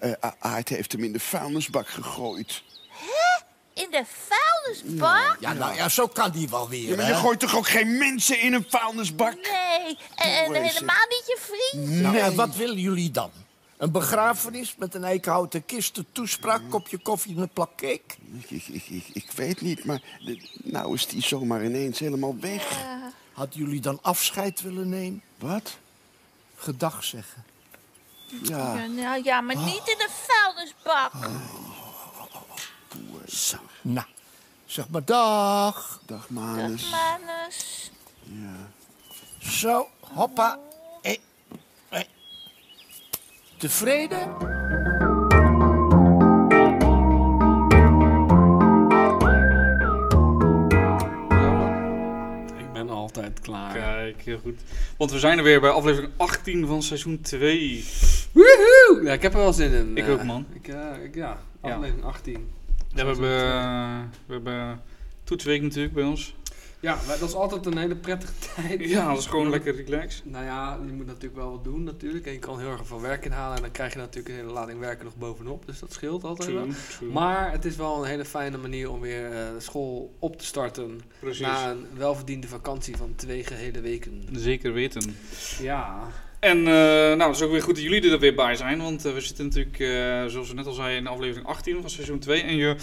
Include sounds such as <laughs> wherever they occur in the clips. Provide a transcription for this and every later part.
eh, A- Aard heeft hem in de vuilnisbak gegooid. In de vuilnisbak? Ja, nou ja, zo kan die wel weer, Ja, maar hè? je gooit toch ook geen mensen in een vuilnisbak? Nee, en, helemaal niet je vriend? Nou, wat willen jullie dan? Een begrafenis met een eikenhouten kist, een toespraak, kopje koffie en een plak cake? Ik, ik, ik, ik, ik weet niet, maar de- nou is die zomaar ineens helemaal weg. Hadden jullie dan afscheid willen nemen? Wat? Gedag zeggen. Ja, Ja, nou ja, maar niet in de vuilnisbak. Zo, nou, zeg maar dag. dag Dag, Manus. Manus. Zo, hoppa. Eh, eh. Tevreden? Klaar. Kijk, heel goed. Want we zijn er weer bij aflevering 18 van seizoen 2. Woehoe! Ja, ik heb er wel zin in. Ik eh. ook, man. Ik, eh, ik, ja, Ja. aflevering 18. Ja, we hebben, eh, we hebben toetsweek natuurlijk bij ons. Ja, dat is altijd een hele prettige <laughs> tijd. Ja, dat is gewoon lekker relaxed. Nou ja, je moet natuurlijk wel wat doen natuurlijk. En je kan heel erg veel werk inhalen. En dan krijg je natuurlijk een hele lading werken nog bovenop. Dus dat scheelt altijd wel. True. Maar het is wel een hele fijne manier om weer eh, school op te starten. Precies. Na een welverdiende vakantie van twee gehele weken. Zeker weten. Ja. En eh, nou, het is ook weer goed dat jullie er weer bij zijn. Want eh, we zitten natuurlijk, zoals we net al zeiden, in aflevering 18 van seizoen 2. En je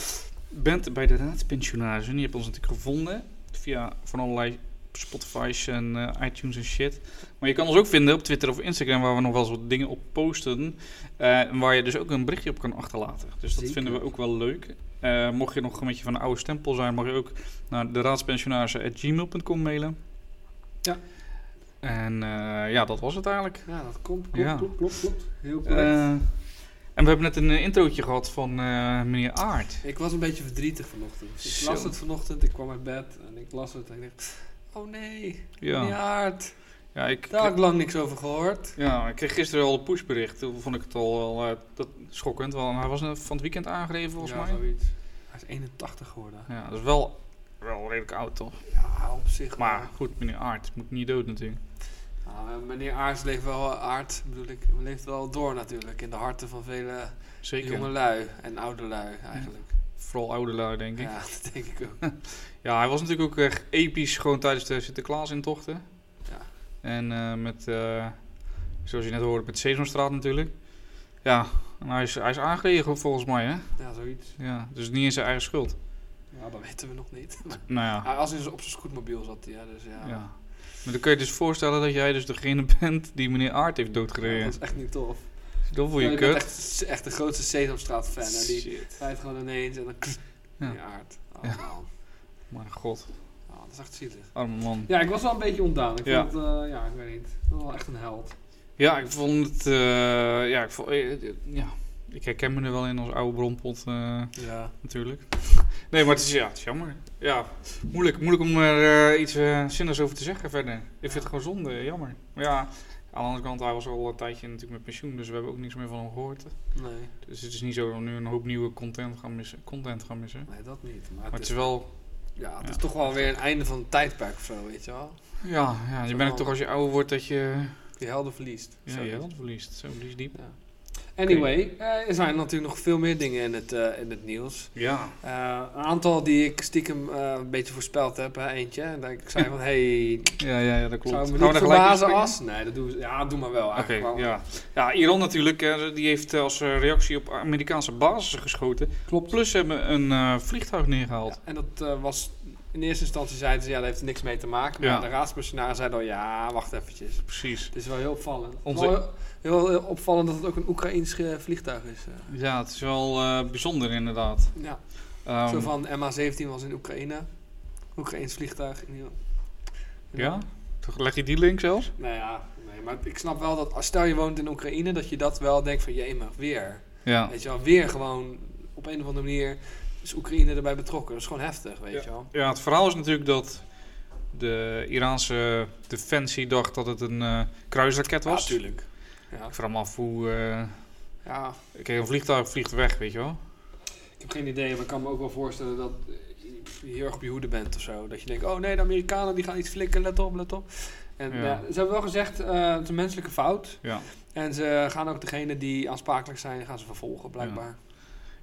bent bij de raadspensionaris. En je hebt ons natuurlijk gevonden via van allerlei Spotify's en eh, iTunes en shit. Maar je kan ons ook vinden op Twitter of Instagram, waar we nog wel eens wat dingen op posten. Eh, en waar je dus ook een berichtje op kan achterlaten. Dus dat Zeker. vinden we ook wel leuk. Eh, mocht je nog een beetje van de oude stempel zijn, mag je ook naar de raadspensionarissen.gmail.com mailen. Ja. En ja, dat was het eigenlijk. Ja, dat komt. Klopt, Ja. klopt, klopt, klopt. Heel correct. En we hebben net een eh, introotje gehad van eh, meneer Aard. Ik was een beetje verdrietig vanochtend. Ik las het vanochtend, ik kwam uit bed en ik las het en ik dacht... Oh nee, Ja, ja. Aard. ja, ik, Daar had ik lang niks over gehoord. ja, ik kreeg gisteren al een pushbericht. Toen vond ik het al wel eh, dat, schokkend. Want hij was van het weekend aangegeven volgens ja, mij. zoiets. Hij is 81 geworden. Ja, dat is wel, wel redelijk oud toch? Ja, op zich Maar goed, meneer Aard moet niet dood natuurlijk. Nou, meneer Aarts leeft wel, Aard bedoel ik, leeft wel door natuurlijk. In de harten van vele Zeker. jonge lui en oude lui eigenlijk. Vooral oude lui denk ik. Ja. Ja, <laughs> dat denk ik ook. hij was natuurlijk ook echt episch gewoon tijdens de Sinterklaas-intochten. Ja. En eh, met, eh, zoals je net hoorde, met Sesamstraat natuurlijk. Ja, en hij is, hij is aangeregen volgens mij hè. Ja, zoiets. Ja, dus niet in zijn eigen schuld. Ja, dat weten we nog niet. Nou ja, Hij als hij op zijn scootmobiel zat, ja, dus ja. ja. Maar dan kun je dus voorstellen dat jij dus degene <laughs> bent die meneer Aard heeft doodgereden. dat is echt niet tof. Dat voel je Ja, ben kut. echt, echt de grootste Sesamstraat-fan. En die Shit. rijdt gewoon ineens en dan... <clears throat> Ja. Ja. aard. Oh, Ja. man. Maar god, Oh, dat is echt zielig. arme man. Ja, ik was wel een beetje ontdaan. Ik Ja. vond het, eh, ja, ik weet niet. Wel echt een held. Ja, ik vond het, eh, ja, ik vond, eh, ja, ik herken me er wel in als oude bronpot Ja. natuurlijk. Nee, maar het is, ja, het is jammer. Ja, moeilijk, moeilijk om er eh, iets eh zinnigs over te zeggen verder. Ik vind het gewoon zonde, jammer. Maar ja, aan de andere kant, hij was al een tijdje natuurlijk met pensioen, dus we hebben ook niks meer van hem gehoord. Nee, Dus het is niet zo dat we nu een hoop nieuwe content gaan missen. Content gaan missen. nee, dat niet. Maar Maar het, het is, wel, ja, het is ja. toch wel weer een einde van een tijdperk of zo, weet je wel. ja, ja je merkt toch als je ouder wordt dat je, Je helden verliest. ja, Zo. je held verliest. Zo verliest diep. Anyway, eh, er zijn natuurlijk nog veel meer dingen in het, eh, in het nieuws. Ja, Eh, een aantal die ik stiekem een beetje voorspeld heb, hè, eentje. En dat ik zei <laughs> van, hey, ja, ja, ja dat klopt. zou me niet verbazen als... Nee, dat doen we, ja, doe maar wel eigenlijk. wel. ja. Ja, Iran natuurlijk, die heeft als reactie op Amerikaanse bases geschoten. Klopt. Plus ze hebben een vliegtuig neergehaald. Ja, en dat was... In eerste instantie zeiden ze, ja, daar heeft niks mee te maken. Maar Ja. de raadspensionaris zei dan, ja, wacht eventjes. Precies. Het is wel heel opvallend. Onze- Wel heel, heel opvallend dat het ook een Oekraïns eh, vliegtuig is. eh. Ja, het is wel eh, bijzonder inderdaad. Ja, Ehm, zo van MH17 was in Oekraïne. Oekraïns vliegtuig. In Ja? Toch Leg je die link zelfs? Nou ja, nee, maar ik snap wel dat als stel je woont in Oekraïne, dat je dat wel denkt van, jee, maar weer. Ja. Weet je wel, weer gewoon op een of andere manier is Oekraïne erbij betrokken. Dat is gewoon heftig, weet je wel. Ja, het verhaal is natuurlijk dat de Iraanse defensie dacht dat het een eh, kruisraket Ja, was. tuurlijk. Ja, ik vraag me af hoe... eh ja. Kijk, een vliegtuig vliegt weg, weet je wel. Ik heb geen idee, maar ik kan me ook wel voorstellen dat eh, je heel erg op je hoede bent of zo. Dat je denkt, oh nee, de Amerikanen die gaan iets flikken, let op, let op. En Ja. ja, ze hebben wel gezegd, eh, het is een menselijke fout. Ja. En ze gaan ook degene die aansprakelijk zijn, gaan ze vervolgen, blijkbaar.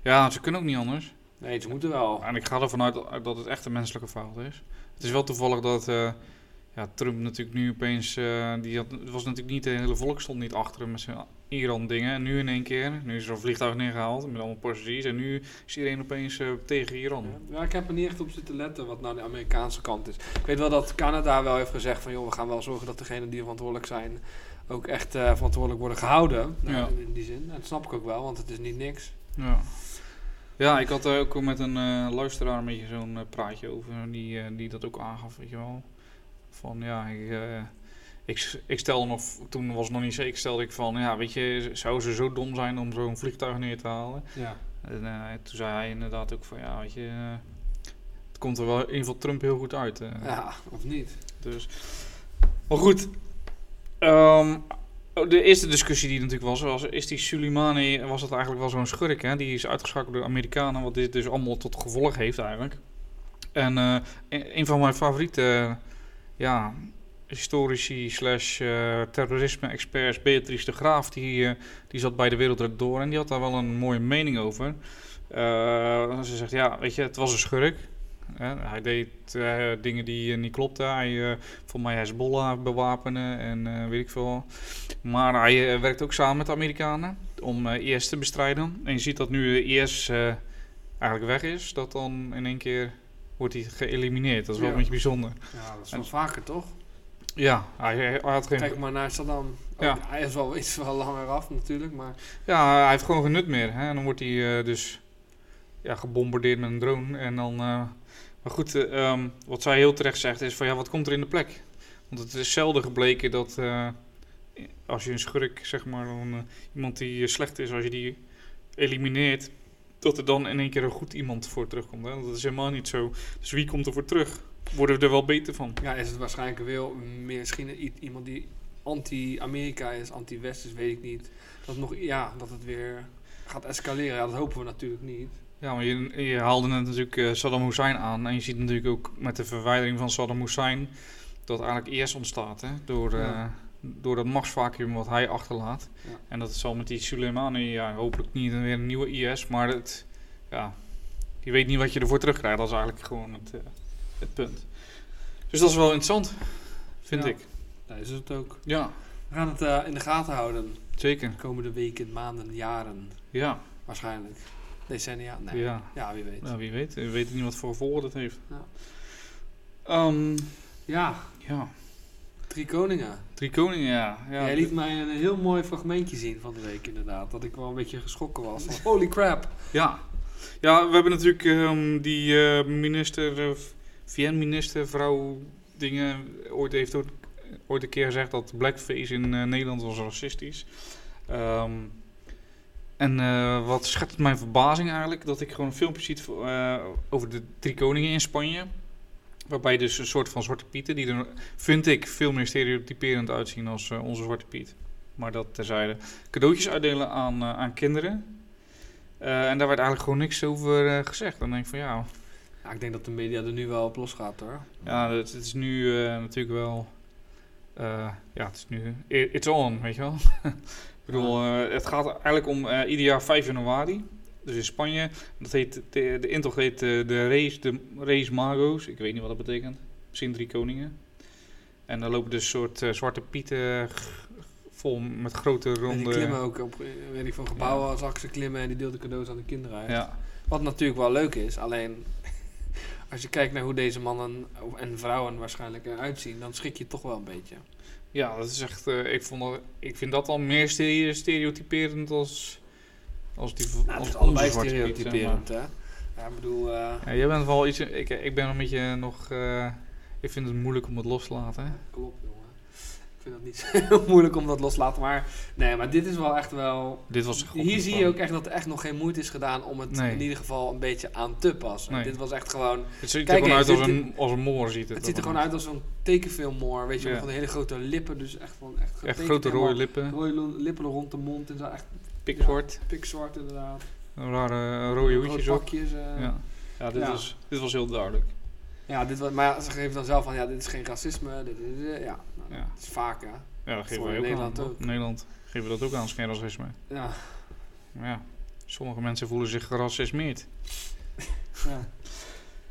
ja, ze kunnen ook niet anders. Nee, ze moeten wel. En ik ga ervan uit dat het echt een menselijke fout is. Het is wel toevallig dat eh, ja, Trump natuurlijk nu opeens... eh, die had, het was natuurlijk niet... De hele volk stond niet achter hem met zijn Iran-dingen. En nu in één keer, nu is er een vliegtuig neergehaald met allemaal passagiers. En nu is iedereen opeens eh, tegen Iran. Ja, ik heb er niet echt op zitten letten wat nou de Amerikaanse kant is. Ik weet wel dat Canada wel heeft gezegd van... joh, we gaan wel zorgen dat degenen die verantwoordelijk zijn... ook echt verantwoordelijk worden gehouden. Nou, Ja. in, in die zin. En dat snap ik ook wel, want het is niet niks. Ja. Ja, ik had er ook met een eh, luisteraar een beetje zo'n eh, praatje over. Die, eh, die dat ook aangaf, weet je wel. Van ja, ik, ik, ik stelde nog, toen was het nog niet zeker, stelde ik van ja, weet je, zou ze zo dom zijn om zo'n vliegtuig neer te halen? Ja. En toen zei hij inderdaad ook van ja, weet je, het komt er wel in ieder geval Trump heel goed uit. ja, of niet. Dus. Maar goed. Oh, de eerste discussie die natuurlijk was, was is die Soleimani, was dat eigenlijk wel zo'n schurk, hè? Die is uitgeschakeld door de Amerikanen, wat dit dus allemaal tot gevolg heeft eigenlijk. En eh, een een van mijn favoriete, eh, ja, historici slash eh, terrorisme-experts, Beatrice de Graaf, die, die zat bij de Wereld Door en die had daar wel een mooie mening over. Ze zegt, ja, weet je, het was een schurk. Hij deed eh, dingen die eh, niet klopten. Hij, eh voor mij Hezbollah bewapenen en weet ik veel. Maar hij werkt ook samen met de Amerikanen om IS te bestrijden. En je ziet dat nu de IS eh, eigenlijk weg is. Dat dan in één keer wordt hij geëlimineerd. Dat is wel Ja. een beetje bijzonder. Ja, dat is wel En- vaker, toch? Ja, hij, hij had geen... Kijk maar naar Saddam. Ook, Ja. Hij is wel <laughs> iets wel langer af natuurlijk, maar... Ja, hij heeft gewoon geen nut meer. Hè? En dan wordt hij dus ja, gebombardeerd met een drone. En dan, maar goed, eh, ehm, wat zij heel terecht zegt is van ja, wat komt er in de plek? Want het is zelden gebleken dat eh, als je een schurk, zeg maar, dan, eh, iemand die slecht is, als je die elimineert, dat er dan in één keer een goed iemand voor terugkomt. Hè? Dat is helemaal niet zo. Dus wie komt er voor terug? Worden we er wel beter van? Ja, is het waarschijnlijk wel misschien iemand die anti-Amerika is, anti-West is, weet ik niet. Dat, nog, ja, dat het weer gaat escaleren. Ja, dat hopen we natuurlijk niet. Ja, maar je, je haalde net natuurlijk eh, Saddam Hussein aan. En je ziet natuurlijk ook met de verwijdering van Saddam Hussein dat eigenlijk IS ontstaat. Hè? Door, eh, door dat machtsvacuum wat hij achterlaat. Ja. En dat zal met die Soleimani, ja, hopelijk niet weer een nieuwe IS. Maar het, ja, je weet niet wat je ervoor terugkrijgt. Dat is eigenlijk gewoon het, eh, het punt. Dus dat is wel interessant, vind Ja. ik. Dat is het ook. Ja, We gaan het in de gaten houden. zeker. De komende weken, maanden, jaren. Ja, Waarschijnlijk. Decennia? Nee. Ja, ja. wie weet. Nou, wie weet. We weten niet wat voor gevolgen dat heeft. Ja. Ehm, Ja, ja, Drie Koningen. Drie Koningen, ja. ja Jij liet mij een heel mooi fragmentje zien van de week inderdaad. Dat ik wel een beetje geschrokken was. Van, holy crap. Ja. ja, we hebben natuurlijk ehm, die eh, minister, eh, VN-minister, vrouw dingen, ooit heeft ook, ooit een keer gezegd dat blackface in eh, Nederland was racistisch. Ehm, en eh, wat schetst mijn verbazing eigenlijk, dat ik gewoon een filmpje ziet eh, over de drie koningen in Spanje. Waarbij dus een soort van Zwarte Pieten, die er, vind ik, veel meer stereotyperend uitzien als eh, onze Zwarte Piet. Maar dat terzijde. Cadeautjes uitdelen aan, aan kinderen. En daar werd eigenlijk gewoon niks over gezegd. Dan denk ik van ja, Ja, ik denk dat de media er nu wel op los gaat hoor. ja het, het is nu natuurlijk wel. ja, het is nu. It's on, weet je wel. <laughs> ik bedoel, eh, het gaat eigenlijk om eh, ieder jaar 5 januari. Dus in Spanje. Dat heet, de, de intocht heet eh, de Race, de Race Magos. Ik weet niet wat dat betekent. Misschien drie koningen. En dan lopen dus een soort zwarte pieten vol met grote En die ronde. klimmen ook op weet ik, van gebouwen ik ze klimmen en die deelden cadeaus aan de kinderen uit. Ja, Wat natuurlijk wel leuk is, alleen <laughs> als je kijkt naar hoe deze mannen en vrouwen waarschijnlijk eruit zien, dan schrik je toch wel een beetje. Ja, dat is echt. eh, ik, vond dat, ik vind dat al meer stere- stereotyperend als. als die. Nou, als allebei stereotyperend, hè? Ja, ik bedoel, maar. Ja, jij bent wel iets. Ik, ik ben een beetje nog. eh, ik vind het moeilijk om het los te laten. hè. klopt jongen. Ik vind dat niet zo <laughs> heel moeilijk om dat los te laten, maar nee, maar dit is wel echt wel... Dit was. Hier zie je ook echt dat er echt nog geen moeite is gedaan om het Nee. in ieder geval een beetje aan te passen. Nee. Dit was echt gewoon... Het ziet er gewoon uit als dit- een, als een moor. Ziet het, Het ziet er gewoon uit als zo'n tekenfilmmoor, weet je, Ja. van hele grote lippen, dus echt van echt grote rode lippen. Rode lippen rond de mond en zo, echt Pikzwart. pikzwart inderdaad. Rare rode hoedjes pakjes. eh. ja. Ja, dit. Was, dit was heel duidelijk. Dit, wa- maar ja, ze geven dan zelf van, ja, dit is geen racisme. Dit, dit, dit, ja, nou, Ja. dat is vaak, hè. Ja, dat geven wij ook Nederland aan. ook. In Nederland geven we dat ook aan, is geen racisme. Ja, Maar ja, sommige mensen voelen zich geracismeerd. <laughs> ja.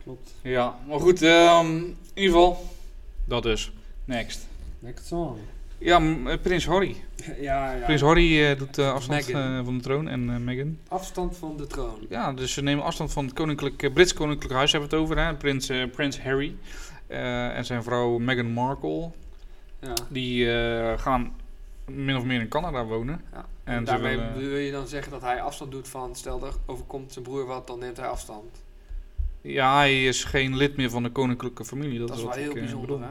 klopt. Ja, maar goed, ehm, in ieder geval, dat dus. Next. Next song. Ja, eh, Prins Harry. <laughs> Ja, ja. Prins Harry eh, doet eh, afstand van de troon en Meghan. Afstand van de troon. Ja, dus ze nemen afstand van het koninklijk, Brits koninklijk huis, hebben we het over, hè? Prins, Prins Harry en zijn vrouw Meghan Markle. Ja. Die gaan min of meer in Canada wonen. ja. En daarmee willen- wil je dan zeggen dat hij afstand doet van, stel er overkomt zijn broer wat, dan neemt hij afstand. Ja, hij is geen lid meer van de koninklijke familie. Dat, Dat, is wel heel ik, bijzonder, hè?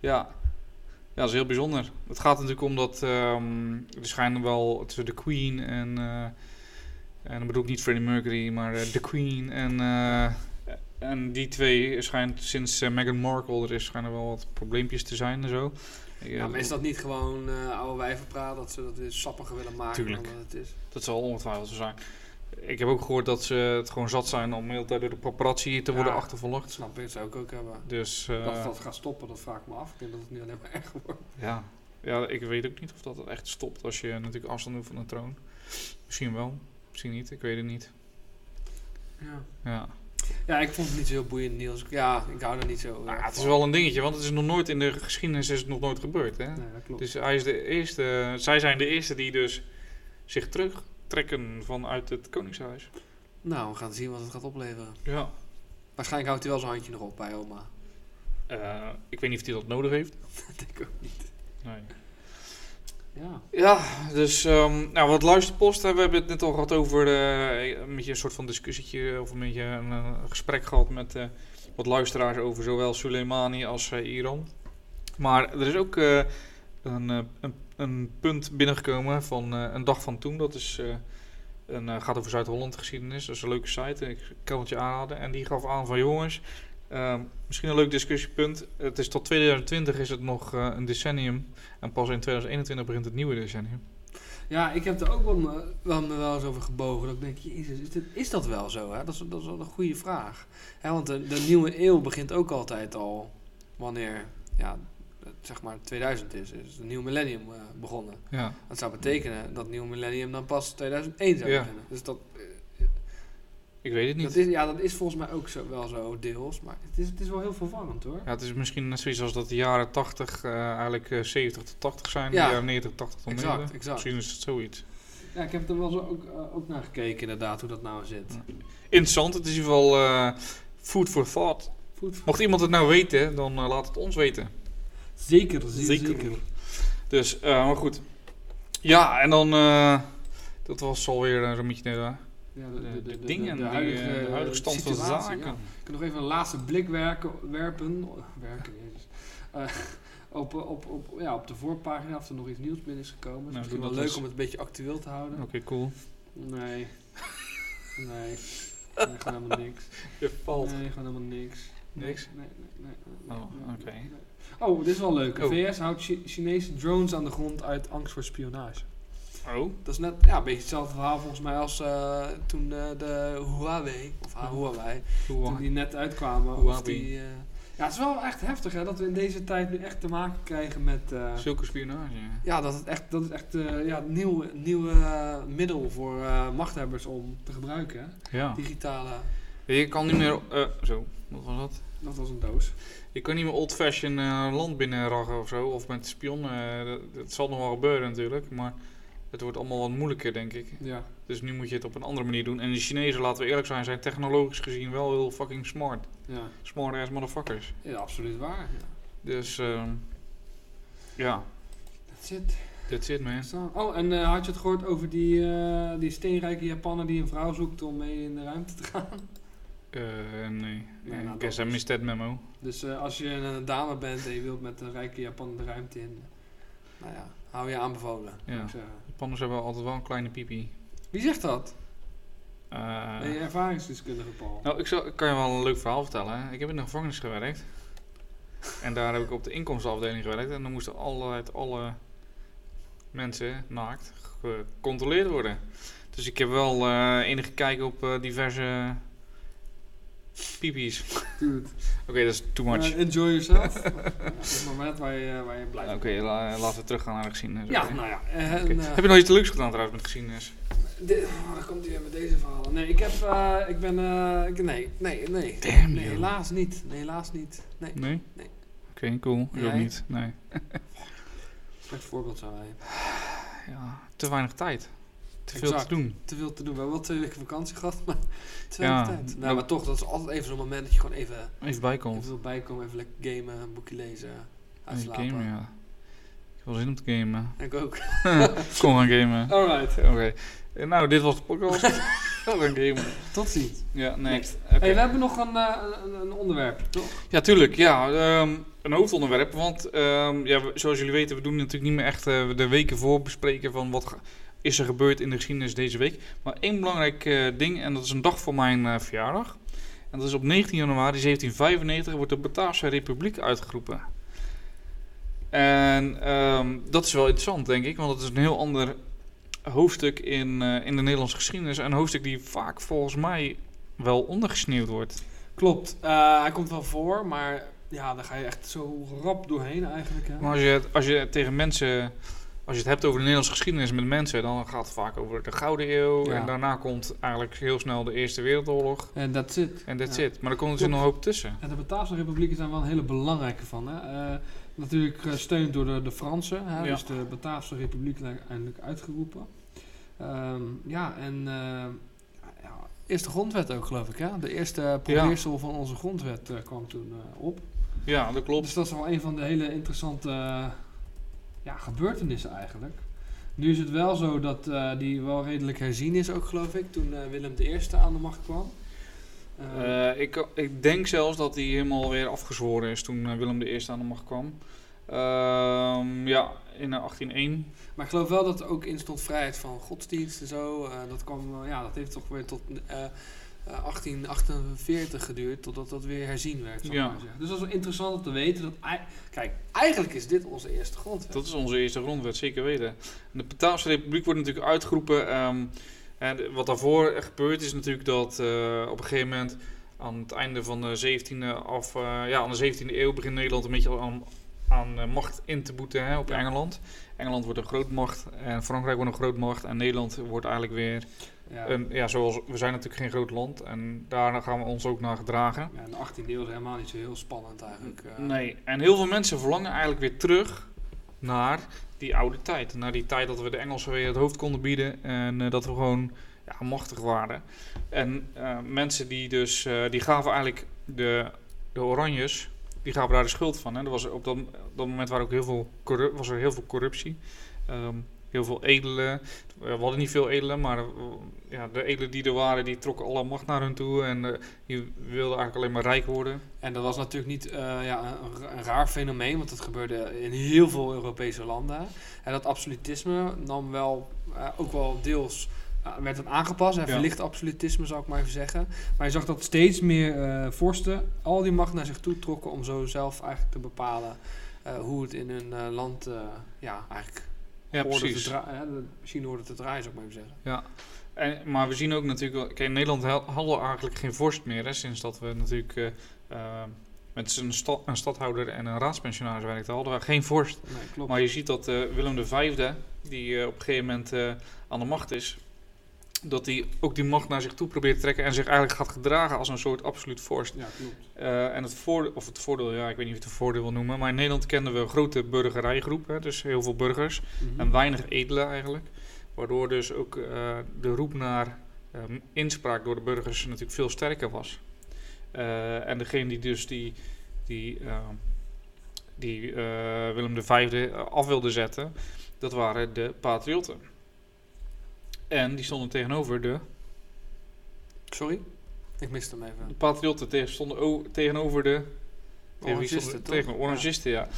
Ja. Ja, dat is heel bijzonder. Het gaat natuurlijk om dat ehm, er schijnen wel tussen de Queen en. eh, en dan bedoel ik niet Freddie Mercury, maar eh, de Queen en. eh, en die twee schijnt sinds eh, Meghan Markle er is, schijnen wel wat probleempjes te zijn en zo. Ja, maar is dat niet gewoon eh oude wijvenpraat, dat ze dat weer sappiger willen maken Tuurlijk. dan dat het is? Dat zal ongetwijfeld zo zijn. Ik heb ook gehoord dat ze het gewoon zat zijn om de hele tijd door de paparazzi te worden Ja. achtervolgd. Snap ik, dat zou ik ook hebben. Dus dat eh, dat gaat stoppen, dat vraag ik me af. Ik denk dat het nu alleen maar erger wordt. ja. ja, ik weet ook niet of dat echt stopt als je natuurlijk afstand doet van de troon. Misschien wel, misschien niet, ik weet het niet. Ja. Ja. ja, ik vond het niet zo heel boeiend, Niels. Ja, ik hou er niet zo Nou, erg het is wel een dingetje, want het is nog nooit in de geschiedenis is het nog nooit gebeurd. Hè? Nee, dat klopt. Dus hij is de eerste, zij zijn de eerste die dus zich terugtrekken vanuit het koningshuis. Nou, we gaan zien wat het gaat opleveren. Ja. Waarschijnlijk houdt hij wel zijn handje nog op bij oma. Eh, ik weet niet of hij dat nodig heeft. <laughs> Dat denk ik ook niet. Nee. Ja. Ja, dus ehm, nou, wat luisterpost. hè, We hebben het net al gehad over eh, een beetje een soort van discussietje of een beetje een eh, gesprek gehad met wat luisteraars over zowel Soleimani als Iran. Maar er is ook een, een, een punt binnengekomen van eh, een dag van toen. Dat is, eh, een, eh, gaat over Zuid-Holland geschiedenis. Dat is een leuke site. Ik kan het je aanraden. En die gaf aan van jongens, ehm, misschien een leuk discussiepunt. Het is tot 2020 is het nog een decennium. En pas in 2021 begint het nieuwe decennium. Ja, ik heb er ook wel, me- wel, wel eens over gebogen. Dat ik denk, jezus, is, is dat wel zo? Hè? Dat, is, dat is wel een goede vraag. Hè, want de, de nieuwe eeuw begint ook altijd al wanneer, ja, zeg maar 2000 is. Is het nieuwe millennium eh, begonnen. Ja. Dat zou betekenen dat het nieuwe millennium dan pas 2001 zou Ja. beginnen. Dus dat, Ik weet het niet. dat is, ja, dat is volgens mij ook zo, wel zo deels. Maar het is, het is wel heel verwarrend hoor. Ja, het is misschien net zoiets als dat de jaren 80 eh, eigenlijk eh, 70 tot 80 zijn. Ja. De jaren 90 80 tot Exact, 90. exact. Misschien is het zoiets. Ja, ik heb er wel zo ook, eh, ook naar gekeken inderdaad, hoe dat nou zit. Interessant. Het is in ieder geval eh, food for thought. Goed. Mocht iemand het nou weten, dan eh, laat het ons weten. Zeker, Zeker. zeker. Dus, eh, maar goed. Ja, en dan... eh, dat was alweer uh, zo'n beetje... de Ja, de, de dingen, huidige, eh, de huidige stand van zaken. ja. Ik kan nog even een laatste blik werken, werpen, werken, op, op, op, ja, op de voorpagina of er nog iets nieuws binnen is gekomen. Het is Nou, misschien wel leuk om het een beetje actueel te houden. Oké, cool. Nee. Nee. Nee, gewoon helemaal niks. <laughs> Je valt. Nee, gewoon helemaal niks. Niks? Nee, nee, nee, nee, Oh, oké. nee. Oh, dit is wel leuk. Oh. VS houdt Chi- Chinese drones aan de grond uit angst voor spionage. Oh. Dat is net ja, een beetje hetzelfde verhaal volgens mij als eh, toen eh, de Huawei, of ah, Huawei, toen die net uitkwamen. Of Huawei. die, eh, ja, het is wel echt heftig hè, dat we in deze tijd nu echt te maken krijgen met... Zulke spionage. ja, dat, het echt, dat is echt eh, ja, een nieuw, nieuw middel voor machthebbers om te gebruiken. Hè? Ja. Digitale, Je kan niet meer... zo, wat was dat? Dat was een doos. Je kan niet meer old-fashion eh, land binnenraggen of zo. Of met spion. eh, dat, dat zal nog wel gebeuren natuurlijk. Maar het wordt allemaal wat moeilijker, denk ik. Ja. Dus nu moet je het op een andere manier doen. En de Chinezen, laten we eerlijk zijn, zijn technologisch gezien wel heel fucking smart. Ja. Smart ass motherfuckers. ja, absoluut waar. Ja. Dus, ehm ja, That's it. that's it man. Oh, en eh, had je het gehoord over die, die steenrijke Japaner die een vrouw zoekt om mee in de ruimte te gaan? Eh, nee, Nee, nou, I dat is- memo. Dus eh, als je een dame bent en je wilt met een rijke Japaner de ruimte in, nou ja, hou je aanbevolen. Ja. ik. Japanners hebben altijd wel een kleine pipi. Wie zegt dat? Eh, ben je ervaringsdeskundige, Paul? Nou, ik, zal, ik kan je wel een leuk verhaal vertellen. hè. Ik heb in de gevangenis gewerkt. En daar heb ik op de inkomstenafdeling gewerkt. En dan moesten altijd alle mensen naakt gecontroleerd worden. Dus ik heb wel eh, enige kijk op eh, diverse piepies. Dude. Oké, dat is too much. Eh, enjoy yourself. <laughs> Het moment waar je, waar je blij Oké, la- laten we teruggaan naar de geschiedenis. Ja, nou ja. en, eh, Heb je nog iets leuks gedaan trouwens met geschiedenis? Dit, oh, dan komt hij weer met deze verhalen. Nee, ik heb, eh, ik ben, eh, ik, nee, nee, nee. Damn nee, helaas niet. Nee, helaas niet. Nee, Nee? Nee. Oké, cool. Ik ook niet. Nee. slecht voorbeeld zou wij. Ja, te weinig tijd. Te veel Exact. te doen. Te veel te doen. We hebben wel twee weken vakantie gehad, maar <laughs> te Ja. tijd. Nou, maar toch, dat is altijd even zo'n moment dat je gewoon even, Even bijkomt. even bijkomen, even lekker gamen, een boekje lezen, uitslapen. gamen, ja. Ik heb wel zin om te gamen. Ik ook. <laughs> Kom gaan gamen. <laughs> Alright, Oké. Eh, Nou, dit was de podcast. Kom gaan gamen. tot ziens. Ja, next. Oké. Hey, we hebben nog een, eh, een, een onderwerp, toch? Ja, tuurlijk. Ja, ehm, een hoofdonderwerp. Want ehm, ja, we- zoals jullie weten, we doen natuurlijk niet meer echt eh, de weken voor bespreken van wat ge- is er gebeurd in de geschiedenis deze week. Maar één belangrijk eh, ding, en dat is een dag voor mijn eh, verjaardag. En dat is op 19 januari 1795 wordt de Bataafse Republiek uitgeroepen. En ehm, dat is wel interessant, denk ik, want het is een heel ander hoofdstuk in, eh, in de Nederlandse geschiedenis. Een hoofdstuk die vaak volgens mij wel ondergesneeuwd wordt. Klopt, hij komt wel voor, maar ja, daar ga je echt zo rap doorheen eigenlijk. Hè? Maar als je, het- als je tegen mensen, als je het hebt over de Nederlandse geschiedenis met mensen, dan gaat het vaak over de Gouden Eeuw. Ja. En daarna komt eigenlijk heel snel de Eerste Wereldoorlog. En that's it. En that's Ja. it. Maar er komt dus nog een hoop tussen. En de Bataafse Republiek zijn wel een hele belangrijke van. Hè? Eh, natuurlijk gesteund door de, de Fransen. Hè? Ja. Dus de Bataafse Republiek is eindelijk uitgeroepen. Ehm, ja, en eh, ja, eerste grondwet ook, geloof ik. Hè? De eerste probeersel van onze grondwet eh, kwam toen eh, op. Ja, dat klopt. Dus dat is wel een van de hele interessante eh, ja, gebeurtenissen eigenlijk. Nu is het wel zo dat eh, die wel redelijk herzien is ook, geloof ik, toen eh, Willem I aan de macht kwam. Eh, ik, ik denk zelfs dat hij helemaal weer afgezworen is toen Willem I aan de macht kwam. Ehm, ja, in eh, 1801. Maar ik geloof wel dat er ook in stond vrijheid van godsdienst en zo. Dat, kwam, ja, dat heeft toch weer tot 1848 geduurd, totdat dat weer herzien werd. Ja. maar. Dus dat is wel interessant om te weten. Dat, kijk, eigenlijk is dit onze eerste grondwet. Dat is onze eerste grondwet, zeker weten. En de Bataafse Republiek wordt natuurlijk uitgeroepen. ehm, en de- wat daarvoor gebeurt is natuurlijk dat eh, op een gegeven moment aan het einde van de 17e of eh, ja, aan de 17e eeuw begint Nederland een beetje aan, aan eh, macht in te boeten hè, op Ja. Engeland. Engeland wordt een grootmacht en Frankrijk wordt een grootmacht en Nederland wordt eigenlijk weer ja. een, ja, zoals we zijn natuurlijk geen groot land en daar gaan we ons ook naar gedragen. ja, in de 18e eeuw is helemaal niet zo heel spannend eigenlijk. eh. Nee, en heel veel mensen verlangen eigenlijk weer terug naar die oude tijd. Naar die tijd dat we de Engelsen weer het hoofd konden bieden en eh, dat we gewoon ja, machtig waren. En eh, mensen die dus, die gaven eigenlijk de, de Oranjes, die gaven daar de schuld van. Hè. Er was, op dat, op dat moment waren ook heel veel was er heel veel corruptie. Ehm, heel veel edelen. We hadden niet veel edelen, maar eh, ja, de edelen die er waren, die trokken alle macht naar hun toe. En eh, die wilden eigenlijk alleen maar rijk worden. En dat was natuurlijk niet eh, ja, een, raar fenomeen, want dat gebeurde in heel veel Europese landen. En dat absolutisme nam wel, ook wel deels, werd het aangepast. En Ja. verlicht absolutisme, zou ik maar even zeggen. Maar je zag dat steeds meer vorsten al die macht naar zich toe trokken om zo zelf eigenlijk te bepalen hoe het in hun land, ja, eigenlijk Ja, precies. hè, de machine hoorde te draaien, zou ik maar even zeggen. En, maar we zien ook natuurlijk, kijk, in Nederland hadden eigenlijk geen vorst meer, hè, sinds dat we natuurlijk eh, eh, met een, sta- een stadhouder en een raadspensionaris werkten, hadden we geen vorst. Nee, klopt. Maar je ziet dat eh, Willem V, die op een gegeven moment aan de macht is, dat hij ook die macht naar zich toe probeert te trekken en zich eigenlijk gaat gedragen als een soort absoluut vorst. ja, klopt. Eh, en het voordeel, of het voordeel, ja, ik weet niet of je het een voordeel wil noemen, maar in Nederland kenden we een grote burgerijgroep, hè, dus heel veel burgers. Mhm. En weinig edelen eigenlijk. Waardoor dus ook eh, de roep naar ehm, inspraak door de burgers natuurlijk veel sterker was. Eh, en degene die dus die, die, ehm, die Willem V af wilde zetten, dat waren de patriotten. En die stonden tegenover de... Sorry? Ik miste hem even. De patriotten tegen, stonden tegenover de... Orangisten? Tegen de orangisten, ja.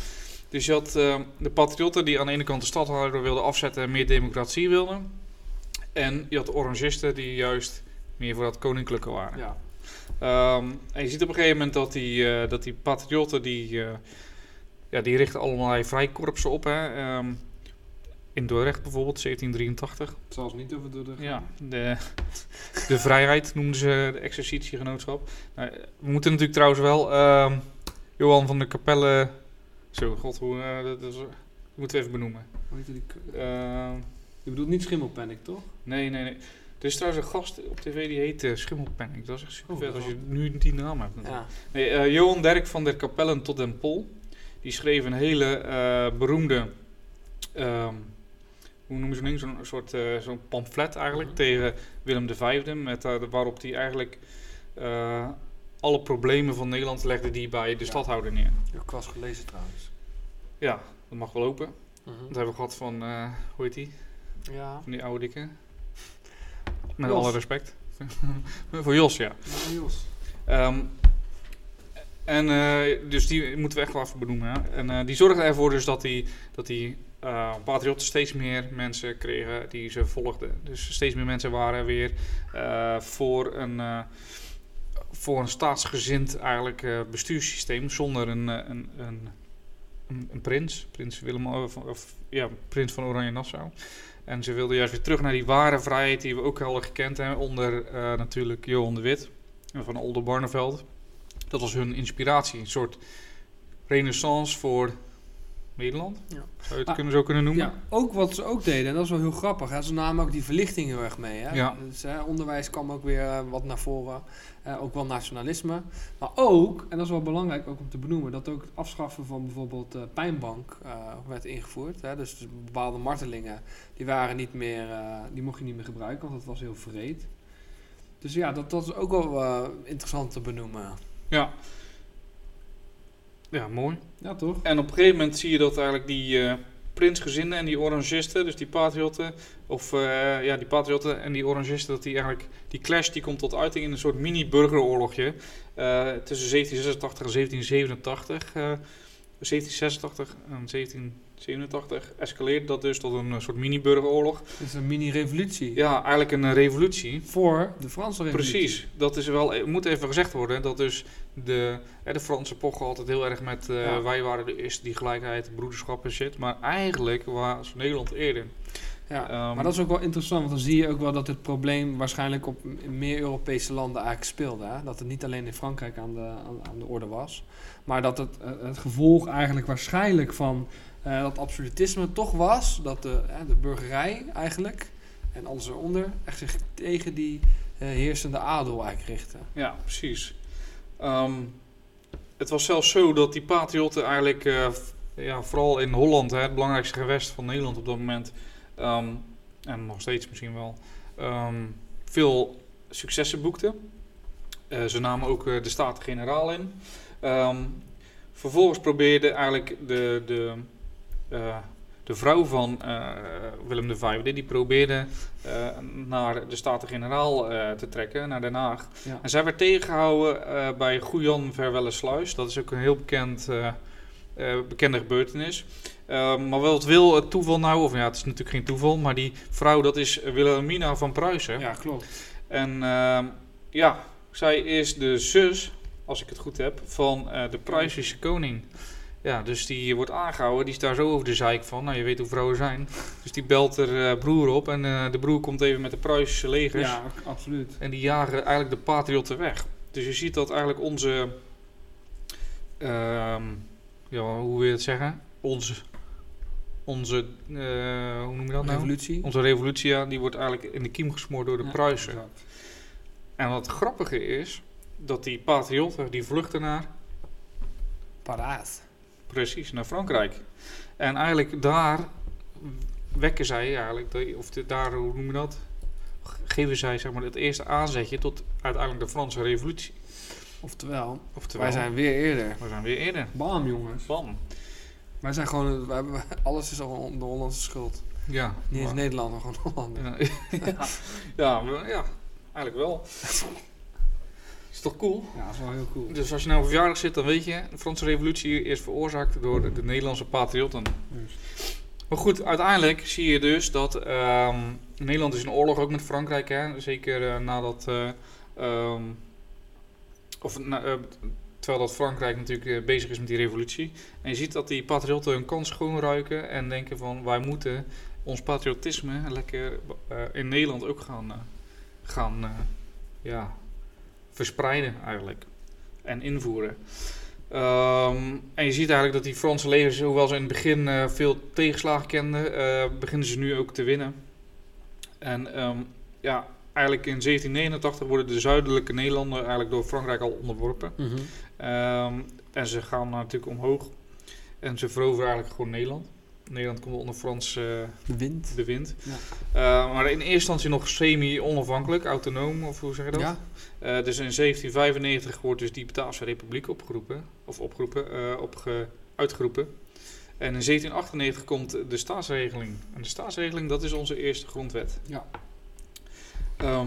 Dus je had ehm, de patriotten die aan de ene kant de stadhouder wilden afzetten en meer democratie wilden. En je had de orangisten die juist meer voor dat koninklijke waren. Ja. Ehm, en je ziet op een gegeven moment dat die, eh, dat die patriotten die, eh, ja, die richten allerlei vrijkorpsen op. Hè. Ehm, in Dordrecht bijvoorbeeld, 1783. Zelfs niet over de... Ja, de, <laughs> de vrijheid noemden ze de exercitiegenootschap. Nou, we moeten natuurlijk trouwens wel ehm, Johan van der Capelle... Zo, god, hoe... eh, dat is, moeten we even benoemen. Hoe heette die Ehm, Je bedoelt niet Schimmelpanic, toch? nee, nee, nee. Er is trouwens een gast op tv die heet Schimmelpanic. Dat is echt super Oh, vet als je nu die naam hebt. Ja. Nee, eh, Johan Derk van der Capellen tot den Pol. Die schreef een hele beroemde, ehm, hoe noemen ze het, zo'n soort eh, zo'n pamflet eigenlijk tegen Willem V. Met, eh, waarop hij eigenlijk eh, alle problemen van Nederland legde die bij de Ja. stadhouder neer. Heb ik was gelezen trouwens. Ja, dat mag wel open. Mhm. Dat hebben we gehad van, eh, hoe heet die? Ja. Van die oude dikke. Met Jos. alle respect. <laughs> Voor Jos, ja. Ja, Jos. Ehm, en eh, dus die moeten we echt wel even benoemen. Hè? En eh, die zorgde ervoor dus dat die, dat die eh, patriotten steeds meer mensen kregen die ze volgden. Dus steeds meer mensen waren weer eh, voor een, eh, voor een staatsgezind eigenlijk bestuurssysteem zonder een, een, een, een, prins, prins Willem of, ja, prins van Oranje Nassau. En ze wilden juist weer terug naar die ware vrijheid die we ook al gekend hebben onder natuurlijk Johan de Wit van Oldenbarneveld. Dat was hun inspiratie, een soort renaissance voor Nederland. Ja. Zou je het Ah, kunnen, zo kunnen noemen? Ja, ook wat ze ook deden, en dat is wel heel grappig. Hè? Ze namen ook die verlichting heel erg mee. Hè? Ja. Dus, hè, onderwijs kwam ook weer eh, wat naar voren. Eh, ook wel nationalisme. Maar ook, en dat is wel belangrijk ook om te benoemen, dat ook het afschaffen van bijvoorbeeld eh, pijnbank eh, werd ingevoerd. Hè? Dus, dus bepaalde martelingen, die waren niet meer, eh, die mocht je niet meer gebruiken, want dat was heel vreed. Dus ja, dat, dat is ook wel eh, interessant te benoemen. Ja. Ja, mooi. Ja, toch? En op een gegeven moment zie je dat eigenlijk die eh, prinsgezinden en die orangisten, dus die patriotten, of eh, ja, die patriotten en die orangisten, dat die eigenlijk, die clash die komt tot uiting in een soort mini-burgeroorlogje eh, tussen 1786 en 1787. eh 1786 en 1787 escaleert dat dus tot een eh, soort mini-burgeroorlog. Het is een mini-revolutie. Ja, eigenlijk een eh, revolutie. Voor de Franse revolutie. Precies, dat is wel, het moet even gezegd worden dat dus de, de Fransen pochen altijd heel erg met eh, Ja. wij waren de eerste die gelijkheid, broederschap en shit, maar eigenlijk was Nederland eerder. Ja, Ehm, maar dat is ook wel interessant, want dan zie je ook wel dat het probleem waarschijnlijk op meer Europese landen eigenlijk speelde. Hè? Dat het niet alleen in Frankrijk aan de, aan, aan de orde was, maar dat het, eh, het gevolg eigenlijk waarschijnlijk van eh, dat absolutisme toch was dat de, de burgerij eigenlijk en alles eronder echt zich tegen die eh, heersende adel eigenlijk richtte. Ja, precies. Ehm, het was zelfs zo dat die patriotten eigenlijk, eh, ja, vooral in Holland, hè, het belangrijkste gewest van Nederland op dat moment, ehm, en nog steeds misschien wel, ehm, veel successen boekten. Ze namen ook de Staten-Generaal in. Vervolgens probeerde eigenlijk de, de, eh, de vrouw van eh, Willem V, die probeerde eh, naar de Staten-Generaal te trekken, naar Den Haag. Ja. En zij werd tegengehouden eh, bij Goejan Verwellesluis. Dat is ook een heel bekend, bekende gebeurtenis. Eh, maar wat wil het toeval nou? Of ja, het is natuurlijk geen toeval, maar die vrouw dat is Wilhelmina van Pruisen. Ja, klopt. En ehm, ja, zij is de zus, als ik het goed heb, van de Pruisische koning. Ja, dus die wordt aangehouden. Die is daar zo over de zeik van. Nou, je weet hoe vrouwen zijn. Dus die belt er eh, broer op. En eh, de broer komt even met de Pruisische legers. Ja, absoluut. En die jagen eigenlijk de patriotten weg. Dus je ziet dat eigenlijk onze... ehm, ja, hoe wil je het zeggen? Onze... Onze... eh, hoe noem je dat nou? Revolutie. Onze revolutie, ja, die wordt eigenlijk in de kiem gesmoord door de Ja, Pruisen. exact. En wat grappige is, dat die patriotten, die vluchten naar, Paraat. Precies, naar Frankrijk. En eigenlijk daar wekken zij eigenlijk, de- of de, daar, hoe noem je dat? Geven zij zeg maar het eerste aanzetje tot uiteindelijk de Franse revolutie. Oftewel, Oftewel, wij zijn weer eerder. we zijn weer eerder. Bam, jongens. Bam. Wij zijn gewoon, wij alles is al de Hollandse schuld. Ja. Niet eens maar- Nederland, maar gewoon Holland. Ja, <laughs> ja, ja, eigenlijk wel. Is toch cool? Ja, dat is wel heel cool. Dus als je nou op verjaardag zit, dan weet je, de Franse revolutie is veroorzaakt door de, de Nederlandse patriotten. Juist. Maar goed, uiteindelijk zie je dus dat ehm, Nederland is in oorlog ook met Frankrijk, hè? zeker eh, nadat, eh, ehm, of na- eh, terwijl dat Frankrijk natuurlijk bezig is met die revolutie. En je ziet dat die patriotten hun kans schoonruiken en denken van wij moeten ons patriotisme lekker in Nederland ook gaan, gaan ja, verspreiden eigenlijk. En invoeren. Ehm, en je ziet eigenlijk dat die Franse legers, hoewel ze in het begin eh, veel tegenslagen kenden, eh, beginnen ze nu ook te winnen. En ehm, ja, eigenlijk in 1789 worden de zuidelijke Nederlanden eigenlijk door Frankrijk al onderworpen. Mhm. Ehm, en ze gaan natuurlijk omhoog. En ze veroveren eigenlijk gewoon Nederland. Nederland komt onder Frans eh, De wind. bewind. Ja. Eh, maar in eerste instantie nog semi-onafhankelijk, autonoom, of hoe zeg je dat? Ja, Eh, dus in 1795 wordt dus die Bataafse Republiek opgeroepen, of opgeroepen, opge uitgeroepen. En in 1798 komt de staatsregeling. En de staatsregeling, dat is onze eerste grondwet. Ja. Ehm,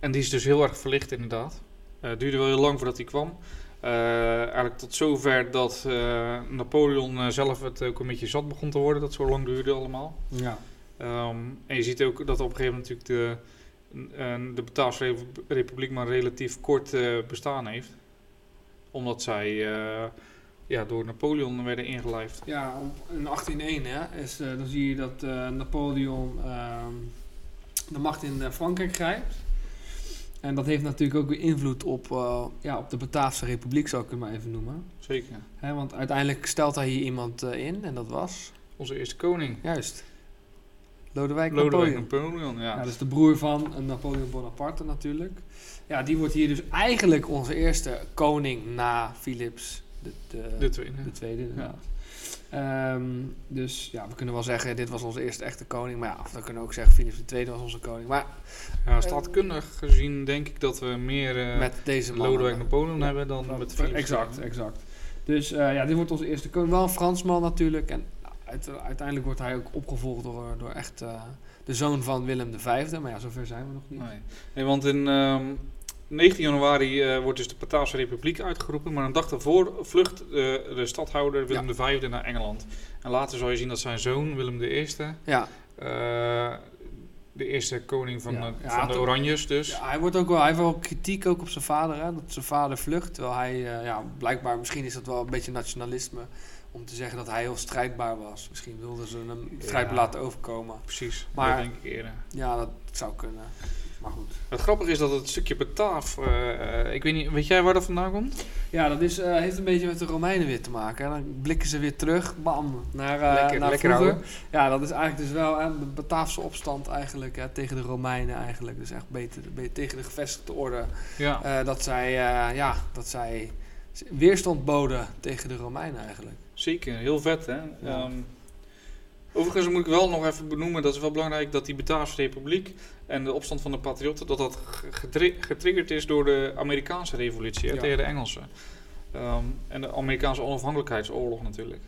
en die is dus heel erg verlicht inderdaad. Het duurde wel heel lang voordat die kwam. Eh, eigenlijk tot zover dat eh, Napoleon eh, zelf het ook een beetje zat begon te worden, dat zo lang duurde allemaal. ja. Ehm, en je ziet ook dat op een gegeven moment natuurlijk de, de Bataafse Repu- Republiek maar relatief kort bestaan heeft. Omdat zij ja, door Napoleon werden ingelijfd. Ja, in 1801 hè, is, dan zie je dat Napoleon ehm, de macht in Frankrijk grijpt. En dat heeft natuurlijk ook weer invloed op, eh, ja, op de Bataafse Republiek, zou ik het maar even noemen. Zeker. Hè, want uiteindelijk stelt hij hier iemand eh, in en dat was, Onze eerste koning. juist, Lodewijk, Lodewijk Napoleon. Napoleon, ja. Ja, dat is de broer van eh, Napoleon Bonaparte natuurlijk. Ja, die wordt hier dus eigenlijk onze eerste koning na Philips de, de, de tweede. de tweede, inderdaad. Ehm, dus ja, we kunnen wel zeggen, dit was onze eerste echte koning. Maar ja, of we kunnen ook zeggen, Philips II was onze koning. Maar Ja, staatkundig gezien denk ik dat we meer eh, met deze. Lodewijk Napoleon Ja. hebben dan met Philips. Exact, exact. Dus eh, ja, dit wordt onze eerste koning. Wel een Fransman natuurlijk. En uit- uiteindelijk wordt hij ook opgevolgd door, door echt eh, de zoon van Willem V. Maar ja, zover zijn we nog niet. Nee. nee, want in ehm, 19 januari eh, wordt dus de Bataafse Republiek uitgeroepen. Maar een dag daarvoor vlucht eh, de stadhouder Willem V naar Engeland. En later zal je zien dat zijn zoon Willem I, Ja, eh, de eerste koning van, Ja. de, Ja, van de Oranjes dus. Ja, hij, wordt ook wel, hij heeft wel kritiek ook op zijn vader, hè, dat zijn vader vlucht. Terwijl hij, ja, blijkbaar, misschien is dat wel een beetje nationalisme om te zeggen dat hij heel strijdbaar was. Misschien wilden ze hem strijdbaar Ja. laten overkomen. Precies, Maar- dat denk ik eerder. Ja, dat zou kunnen. Maar goed. Het grappige is dat het stukje Bataaf, eh, eh, ik weet niet, weet jij waar dat vandaan komt? Ja, dat is, eh, heeft een beetje met de Romeinen weer te maken. Dan blikken ze weer terug, bam, naar, Lekker- naar lekker vroeger. Ja, dat is eigenlijk dus wel hè, de Bataafse opstand eigenlijk hè, tegen de Romeinen eigenlijk. Dus echt beter, beter tegen de gevestigde orde. Ja, dat zij, ja, dat zij weerstand boden tegen de Romeinen eigenlijk. zeker. Heel vet, hè? Ja. Ehm, overigens moet ik wel nog even benoemen, dat is wel belangrijk, dat die Bataafse Republiek en de opstand van de patriotten, dat dat ge- getri- getriggerd is door de Amerikaanse revolutie hè, Ja. tegen de Engelsen. Ehm, en de Amerikaanse onafhankelijkheidsoorlog natuurlijk.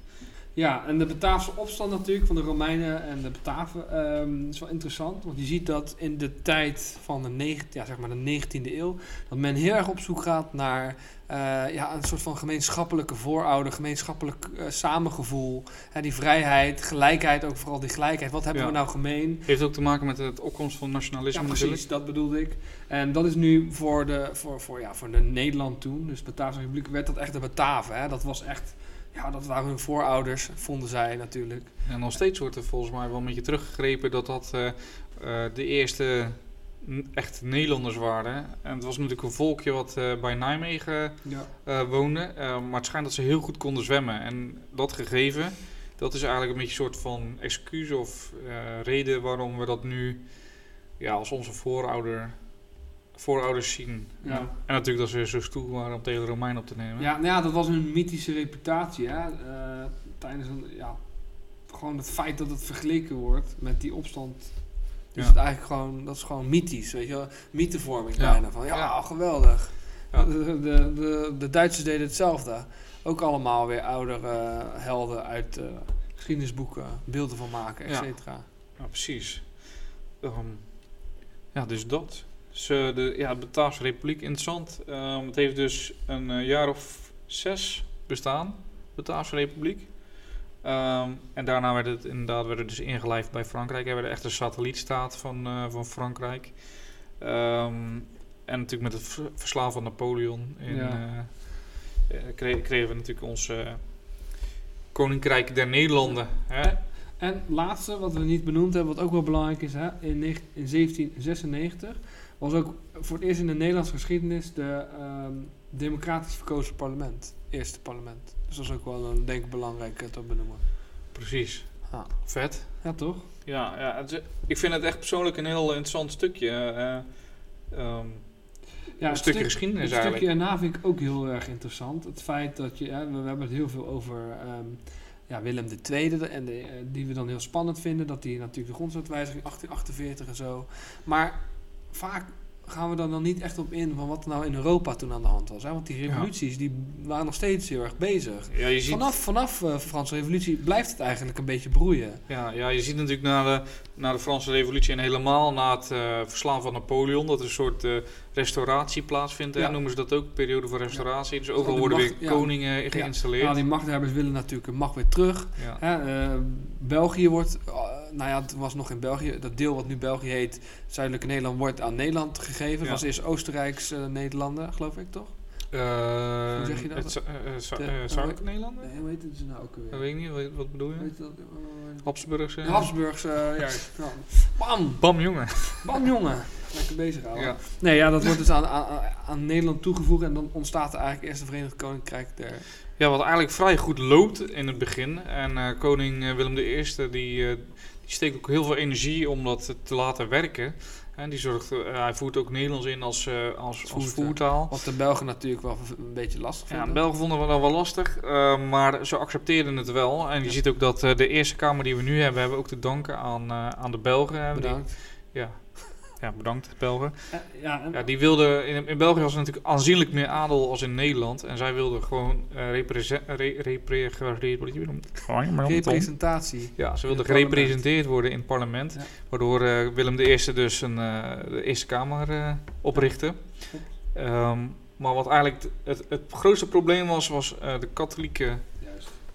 Ja, en de Bataafse opstand natuurlijk van de Romeinen en de Bataven ehm, is wel interessant. Want je ziet dat in de tijd van de, negen, ja, zeg maar de 19e eeuw, dat men heel erg op zoek gaat naar eh, ja, een soort van gemeenschappelijke voorouder, gemeenschappelijk eh, samengevoel. Hè, die vrijheid, gelijkheid, ook vooral die gelijkheid. Wat hebben Ja. we nou gemeen? Heeft ook te maken met het opkomst van nationalisme Ja, natuurlijk. precies, dat bedoelde ik. En dat is nu voor de, voor, voor, ja, voor de Nederland toen, dus de Bataafse Republiek, werd dat echt de Bataven. Hè? Dat was echt, ja, dat waren hun voorouders, vonden zij natuurlijk. En nog steeds wordt er volgens mij wel een beetje teruggegrepen dat dat eh, de eerste echt Nederlanders waren. En het was natuurlijk een volkje wat eh, bij Nijmegen Ja. eh, woonde. Eh, maar het schijnt dat ze heel goed konden zwemmen. En dat gegeven, dat is eigenlijk een beetje een soort van excuus of reden waarom we dat nu ja, als onze voorouder, voorouders zien. Ja. En natuurlijk dat ze zo stoer waren om tegen de Romeinen op te nemen. Ja, nou ja, dat was hun mythische reputatie. Hè? Tijdens een, ja, gewoon het feit dat het vergeleken wordt met die opstand. Ja. het eigenlijk gewoon, dat is gewoon mythisch, weet je wel. Mythevorming Ja. bijna. Van, ja, geweldig. Ja. De, de, de, de Duitsers deden hetzelfde. Ook allemaal weer oudere helden uit eh, geschiedenisboeken, beelden van maken, et Ja. cetera. Ja, precies. Ehm, ja, dus dat. Dus, eh, de ja, de Bataafse Republiek, interessant. Ehm, het heeft dus een eh, jaar of zes bestaan, de Bataafse Republiek. Ehm, en daarna werd het inderdaad werd het dus ingelijfd bij Frankrijk. Hij werd echt een satellietstaat van, eh, van Frankrijk. Ehm, en natuurlijk met het ver- verslaan van Napoleon in, Ja. eh, eh, kre- kregen we natuurlijk ons Koninkrijk der Nederlanden. Hè? En laatste, wat we niet benoemd hebben, wat ook wel belangrijk is, hè, in 1796 was ook voor het eerst in de Nederlandse geschiedenis de ehm, democratisch verkozen parlement. Eerste parlement. Dus dat is ook wel een, denk ik belangrijk eh, te benoemen. Precies. Ah. Vet. Ja, toch? Ja, ja het is- ik vind het echt persoonlijk een heel interessant stukje. eh, ehm, Ja, Een stukje geschiedenis Het eigenlijk. stukje erna vind ik ook heel erg interessant. Het feit dat je, we, we hebben het heel veel over ehm, ja, Willem II, en de, eh, die we dan heel spannend vinden. Dat die natuurlijk de grondwetwijziging 1848 en zo. Maar vaak gaan we dan, dan niet echt op in van wat er nou in Europa toen aan de hand was. Hè? Want die revoluties die waren nog steeds heel erg bezig. ja, je ziet, Vanaf, vanaf eh, de Franse revolutie blijft het eigenlijk een beetje broeien. ja, ja, je ziet natuurlijk na de, na de Franse Revolutie en helemaal na het eh, verslaan van Napoleon dat er een soort eh, restauratie plaatsvindt. Ja. Noemen ze dat ook, periode van restauratie. Dus overal de worden macht- weer ja. koningen geïnstalleerd. Nou, die machthebbers willen natuurlijk een macht weer terug. Ja. Hè, eh, België wordt, eh, nou ja, het was nog in België, dat deel wat nu België heet, Zuidelijke Nederland, wordt aan Nederland gegeven. Ja. was eerst Oostenrijks eh, Nederlanden, geloof ik toch? Eh, Hoe zeg je dat? Eh, eh, eh, Zuidelijke Nederlanden? Nee, hoe heet het ze nou ook Dat alweer? weet ik niet, wat, wat bedoel je? Weet dat? Eh, Habsburgse? Habsburgse, eh, juist. Ja. Bam! Bam, jongen. Bam, jongen! Lekker bezig houden. Ja. Nee, ja, dat wordt dus aan, aan, aan Nederland toegevoegd en dan ontstaat er eigenlijk eerst een Verenigd Koninkrijk der... Ja, wat eigenlijk vrij goed loopt in het begin. En eh, koning eh, Willem I die, eh, die steekt ook heel veel energie om dat te laten werken. En die zorgt, hij voert ook Nederlands in als, als, als Voertaal. Wat de Belgen natuurlijk wel een beetje lastig Ja, de Belgen vonden we dan wel lastig, maar ze accepteerden het wel. En je Ja. ziet ook dat de Eerste Kamer die we nu hebben, hebben we ook te danken aan, aan de Belgen. die- Bedankt. ja. Ja, bedankt Belgen. Eh, ja, en- Ja, die wilden, in, in België was er natuurlijk aanzienlijk meer adel als in Nederland. En zij wilden gewoon represe- re- repre- representatie. Ja, ze wilden gerepresenteerd worden in het parlement. Ja. Waardoor eh, Willem I dus een, de Eerste Kamer oprichtte. Ehm, maar wat eigenlijk het, het grootste probleem was, was de katholieke,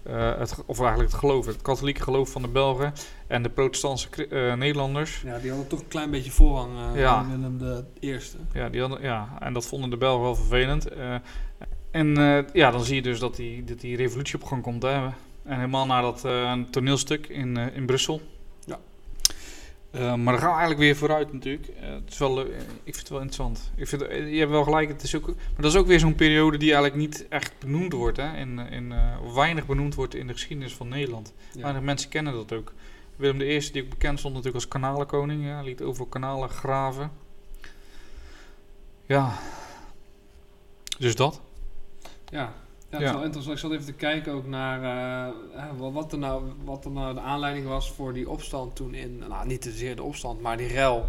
Eh, het, of eigenlijk het geloof, het katholieke geloof van de Belgen en de protestantse eh, Nederlanders. Ja, die hadden toch een klein beetje voorrang eh Ja. Willem de Eerste. Ja, die hadden, ja, en dat vonden de Belgen wel vervelend. En ja, dan zie je dus dat die, dat die revolutie op gang komt. Hè. En helemaal naar dat toneelstuk in, in Brussel. Eh, maar dan gaan we eigenlijk weer vooruit natuurlijk. Eh, het is wel, eh, ik vind het wel interessant. Ik vind, je hebt wel gelijk, het is ook, maar dat is ook weer zo'n periode die eigenlijk niet echt benoemd wordt. Hè, in, in, weinig benoemd wordt in de geschiedenis van Nederland. Ja. Weinig mensen kennen dat ook. Willem I, die ook bekend stond natuurlijk als kanalenkoning. Ja, liet overal kanalen graven. Ja. Dus dat. Ja. Ja, het is wel interessant. Ik zat even te kijken ook naar eh, hè, wat- er nou, wat er nou de aanleiding was voor die opstand toen in... Nou, niet zozeer de opstand, maar die rel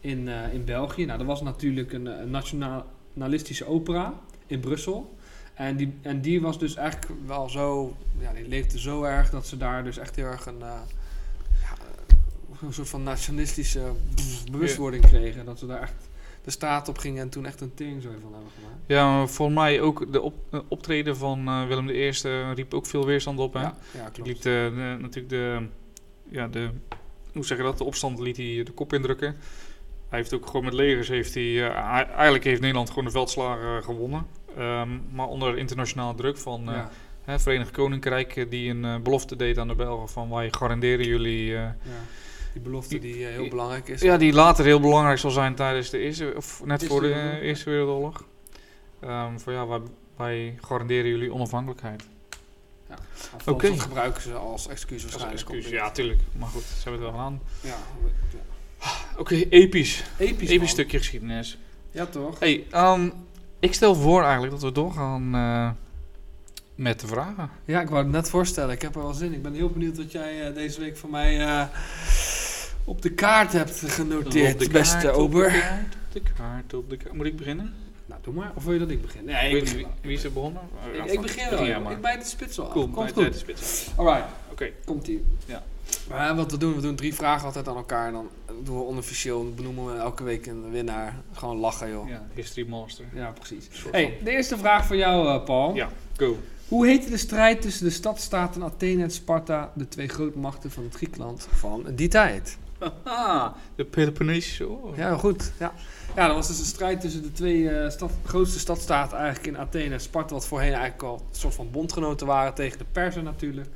in, eh, in België. Nou, er was natuurlijk een, een nationalistische opera in Brussel. En die, en die was dus eigenlijk wel zo... Ja, die leefde zo erg dat ze daar dus echt heel erg een... eh, ja, een soort van nationalistische bewustwording kregen. Dat ze daar echt de straat op gingen en toen echt een tering zo van hebben gemaakt. Ja, volgens mij ook de op, eh, optreden van eh, Willem I riep ook veel weerstand op. Hè? Ja, ja klopt. liet eh, de- natuurlijk de, ja, de, hoe zeg je dat, de opstand liet hij de kop indrukken. Hij heeft ook gewoon met legers, heeft hij, eigenlijk heeft Nederland gewoon de veldslagen gewonnen. Ehm, maar onder internationale druk van hè, Verenigd Koninkrijk, die een belofte deed aan de Belgen van wij garanderen jullie... ja. Die belofte die eh, heel belangrijk is. ja, die later heel belangrijk zal zijn tijdens de Eerste, of net voor de Eerste Wereldoorlog. Ehm van ja, wij, wij garanderen jullie onafhankelijkheid. Althans, Oké. Dat gebruiken ze als excuus Als waarschijnlijk. excuus, om ja, tuurlijk. Maar goed, ze hebben het wel gedaan. Ja, ja. Oké, episch. Episch, Episch stukje geschiedenis. Ja, toch? Hey, ehm, ik stel voor eigenlijk dat we doorgaan eh, met de vragen. Ja, ik wou het net voorstellen. Ik heb er wel zin in. Ik ben heel benieuwd wat jij eh, deze week voor mij op de kaart hebt genoteerd, beste kaart, op de kaart, Op de kaart, op de kaart. Moet ik beginnen? Nou, doe maar. Of wil je dat ik begin? Nee, ik begin wie, wie is er begonnen? Ik, begin wel. Ja. Ik bijt de spits. Cool, Komt bij goed. de spits. Alright, Oké, komt ie. Ja. Maar wat we doen, we doen drie vragen altijd aan elkaar. En dan doen we onofficieel, benoemen we elke week een winnaar. Gewoon lachen, joh. ja, History Master. Ja, precies. Hey, de eerste vraag voor jou, eh, Paul. Ja. Go. Hoe heette de strijd tussen de stadstaten Athene en Sparta, de twee grootmachten van het Griekenland van die tijd? De Peloponnesische Oorlog. Ja, goed. Ja. ja, dat was dus een strijd tussen de twee eh, stad, grootste stadstaten eigenlijk in Athene en Sparta, wat voorheen eigenlijk al een soort van bondgenoten waren tegen de Persen natuurlijk.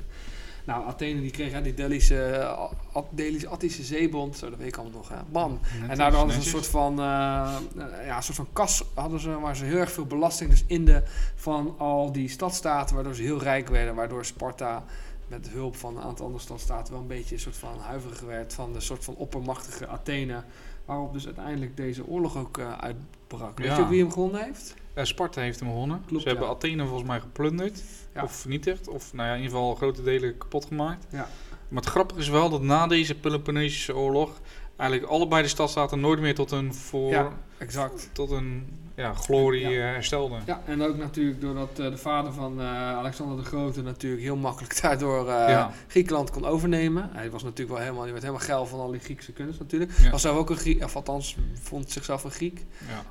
Nou, Athene die kreeg hè, die Delische, At- Delische Attische zeebond, zo dat weet ik allemaal nog. Hè. Bam. En daardoor hadden ze een soort van, eh, eh, ja, een soort van kas hadden ze, waar ze heel erg veel belasting dus in de van al die stadstaten, waardoor ze heel rijk werden, waardoor Sparta met hulp van een aantal andere stadstaten wel een beetje een soort van huiverig werd van de soort van oppermachtige Athene, waarop dus uiteindelijk deze oorlog ook eh, uitbrak. Weet je ook wie hem gewonnen heeft? Sparta heeft hem gewonnen. Klopt, Ze hebben ja. Athene volgens mij geplunderd. Ja. Of vernietigd. Of nou ja, in ieder geval grote delen kapot gemaakt. Ja. Maar het grappige is wel dat na deze Peloponnesische oorlog... eigenlijk allebei de stadstaten nooit meer tot een, voor, Ja, exact. tot een ja, glorie Ja. eh, herstelden. Ja, en ook natuurlijk doordat eh, de vader van eh, Alexander de Grote natuurlijk heel makkelijk <laughs> daardoor Ja. Griekenland kon overnemen. Hij was natuurlijk wel helemaal, hij werd helemaal geil van al die Griekse kunst natuurlijk. Ja. Was zelf ook een Griek, of althans vond zichzelf een Griek.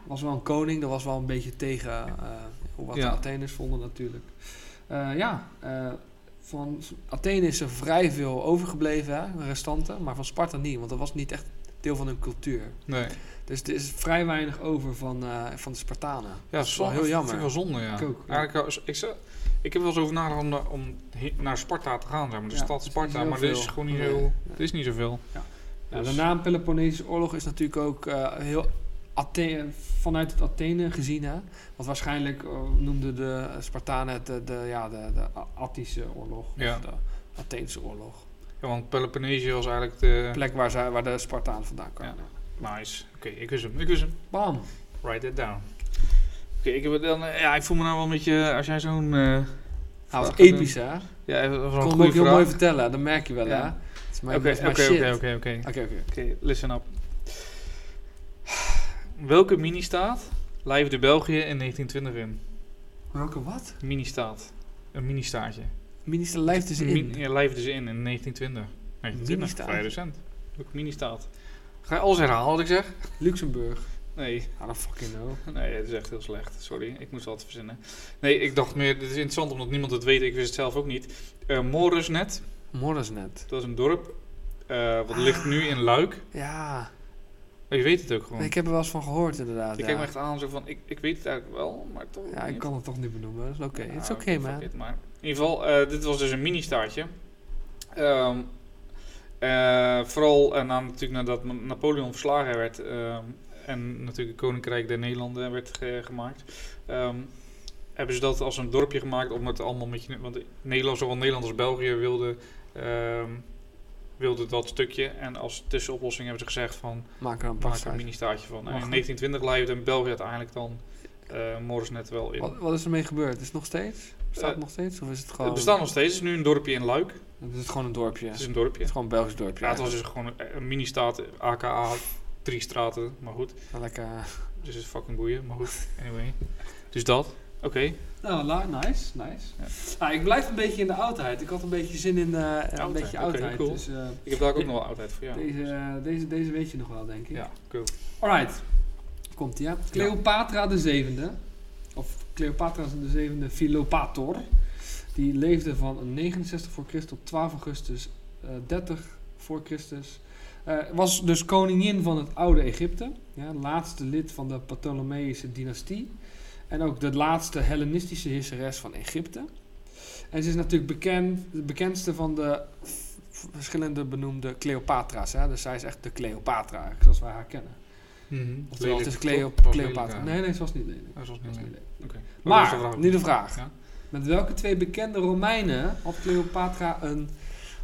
Was wel een koning, dat was wel een beetje tegen hoe wat de Atheners vonden natuurlijk. Ja, van Athene is er vrij veel overgebleven, hè, restanten, maar van Sparta niet, want dat was niet echt deel van hun cultuur. Nee. Dus er is vrij weinig over van, eh, van de Spartanen. Ja, dat is wel heel Vind jammer. ik wel zonde, ja. Ik ook, ja. Eigenlijk, ik, ik heb wel eens over nagedacht om, naar Sparta te gaan, zeg maar. De Ja, stad Sparta, heel maar dit is gewoon niet Nee. Het is niet zoveel. Ja, Dus- de naam Peloponnesische oorlog is natuurlijk ook eh, heel Athe- vanuit het Athene gezien. Hè? Want waarschijnlijk eh, noemden de Spartanen het de, de, ja, de, de Attische oorlog. Ja. Of de Atheense oorlog. Ja, want Peloponnesië was eigenlijk de... De plek waar, zij, waar de Spartanen vandaan kwamen. Nice. Oké, ik wist hem. Ik wist hem. Bam. Write it down. Oké, ik heb dan... eh, ja, ik voel me nou wel een beetje... Als jij zo'n... eh Nou, wat episch hè? Ja, een hem goede ook heel vraag. mooi vertellen, dat merk je wel hè? Ja. Mijn, Oké, oké, oké, oké, oké. Oké, listen up. Welke mini-staat lijfde België in 1920 in? Welke wat? Mini-staat. Een mini-staatje. Minister lijft dus in. Min- ja, lijfde ze in in 1920. 1920, Mini-staat? vrij recent. Welke mini-staat? Ga je alles herhalen wat ik zeg? Luxemburg. Nee, I don't fucking know. nee, het is echt heel slecht. Sorry, ik moest wat verzinnen. Nee, ik dacht meer, dit is interessant omdat niemand het weet. Ik wist het zelf ook niet. Eh Morisnet, Morisnet. dat is een dorp. eh, wat ligt nu in Luik. Ja, Maar je weet het ook gewoon. ik heb er wel eens van gehoord inderdaad. Je ja. kijkt me echt aan zo van, ik, ik weet het eigenlijk wel, maar toch Ja, ik kan het toch niet benoemen. Dat is oké. Het is oké, man. in ieder geval, eh, dit was dus een mini-staatje. Ehm, eh, vooral eh, na, natuurlijk nadat Napoleon verslagen werd ehm, en natuurlijk het Koninkrijk der Nederlanden werd ge- gemaakt, ehm, hebben ze dat als een dorpje gemaakt om het allemaal met je... Want Nederland, zowel Nederland als België wilde, ehm, wilde dat stukje. En als tussenoplossing hebben ze gezegd van, Maak er een maak er een mini-staatje van. En in Mag. 1920 leidde België uiteindelijk dan eh Morisnet wel in. Wat, wat is ermee gebeurd? Is het nog steeds? Bestaat het Eh, nog steeds? Of is het gewoon... Het bestaat nog steeds. Het is nu een dorpje in Luik. Het is gewoon een dorpje. Het Het is een dorpje. is gewoon een Belgisch dorpje. Ja, het was dus gewoon een, een mini-staat, aka drie straten, maar goed. Lekker. Dus het is fucking boeien, maar goed. Anyway. Dus dat. Oké. Nou, la- nice, nice. Ja. Nou, ik blijf een beetje in de oudheid. Ik had een beetje zin in eh, een Oudheid, beetje oudheid. cool. Dus eh, Ik heb daar ook nog wel oudheid voor, ja. deze, eh, deze, deze weet je nog wel, denk ik. Ja, cool. Alright. Komt hè? Cleopatra de zevende. Of Cleopatra de zevende Philopator. Die leefde van 69 voor Christus tot 12 augustus eh 30 voor Christus. Eh, was dus koningin van het oude Egypte. Ja, laatste lid van de Ptolemeïsche dynastie. En ook de laatste Hellenistische heerseres van Egypte. En ze is natuurlijk bekend, de bekendste van de verschillende benoemde Cleopatra's. Hè? Dus zij is echt de Cleopatra, zoals wij haar kennen. Oftewel, het is Cleo, Cleopatra. Nee, nee, ze was niet lelijk. Dat was Ze niet was nee. niet lelijk. Oké. Maar, nu de vraag. Ja. Met welke twee bekende Romeinen had Cleopatra een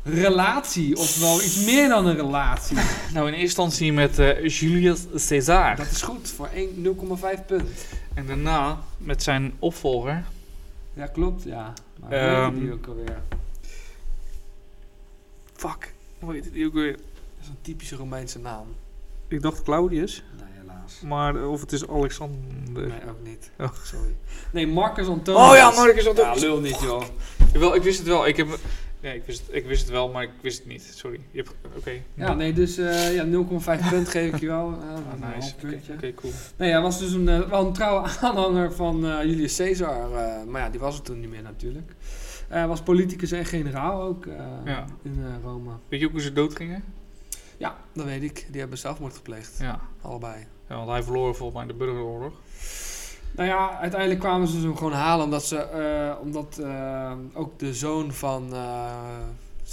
relatie? Oftewel iets meer dan een relatie? <laughs> Nou, in eerste instantie met eh, Julius Caesar. Dat is goed, voor 1 0,5 punt. En daarna met zijn opvolger. Ja, klopt, ja. Maar hoe Ehm, heette die ook alweer? Fuck. Hoe heet die ook weer? Dat is een typische Romeinse naam. Ik dacht Claudius. Maar eh, of het is Alexander. Nee, ook niet. Oh. Sorry. Nee, Marcus Antonius. Oh ja, Marcus Ja, Antonius. lul niet, joh. Wel, ik wist het wel. Ik heb... Nee, ik wist, ik wist het wel, maar ik wist het niet. Sorry. Je hebt... Oké. Ja, nee, dus eh, ja, 0,5 punt geef ik je wel. Uh, Ah, een nice. Oké, cool. Nee, hij was dus een, wel een trouwe <laughs> aanhanger van Julius Caesar. maar ja, die was het toen niet meer natuurlijk. Hij was politicus en generaal ook Ja. in Rome. Weet je ook hoe ze dood gingen? Ja, dat weet ik. Die hebben zelfmoord gepleegd. Ja. Allebei. Ja. Want hij verloor volgens mij de burgeroorlog. Nou ja, uiteindelijk kwamen ze hem gewoon halen omdat ze, eh, omdat eh, ook de zoon van, eh,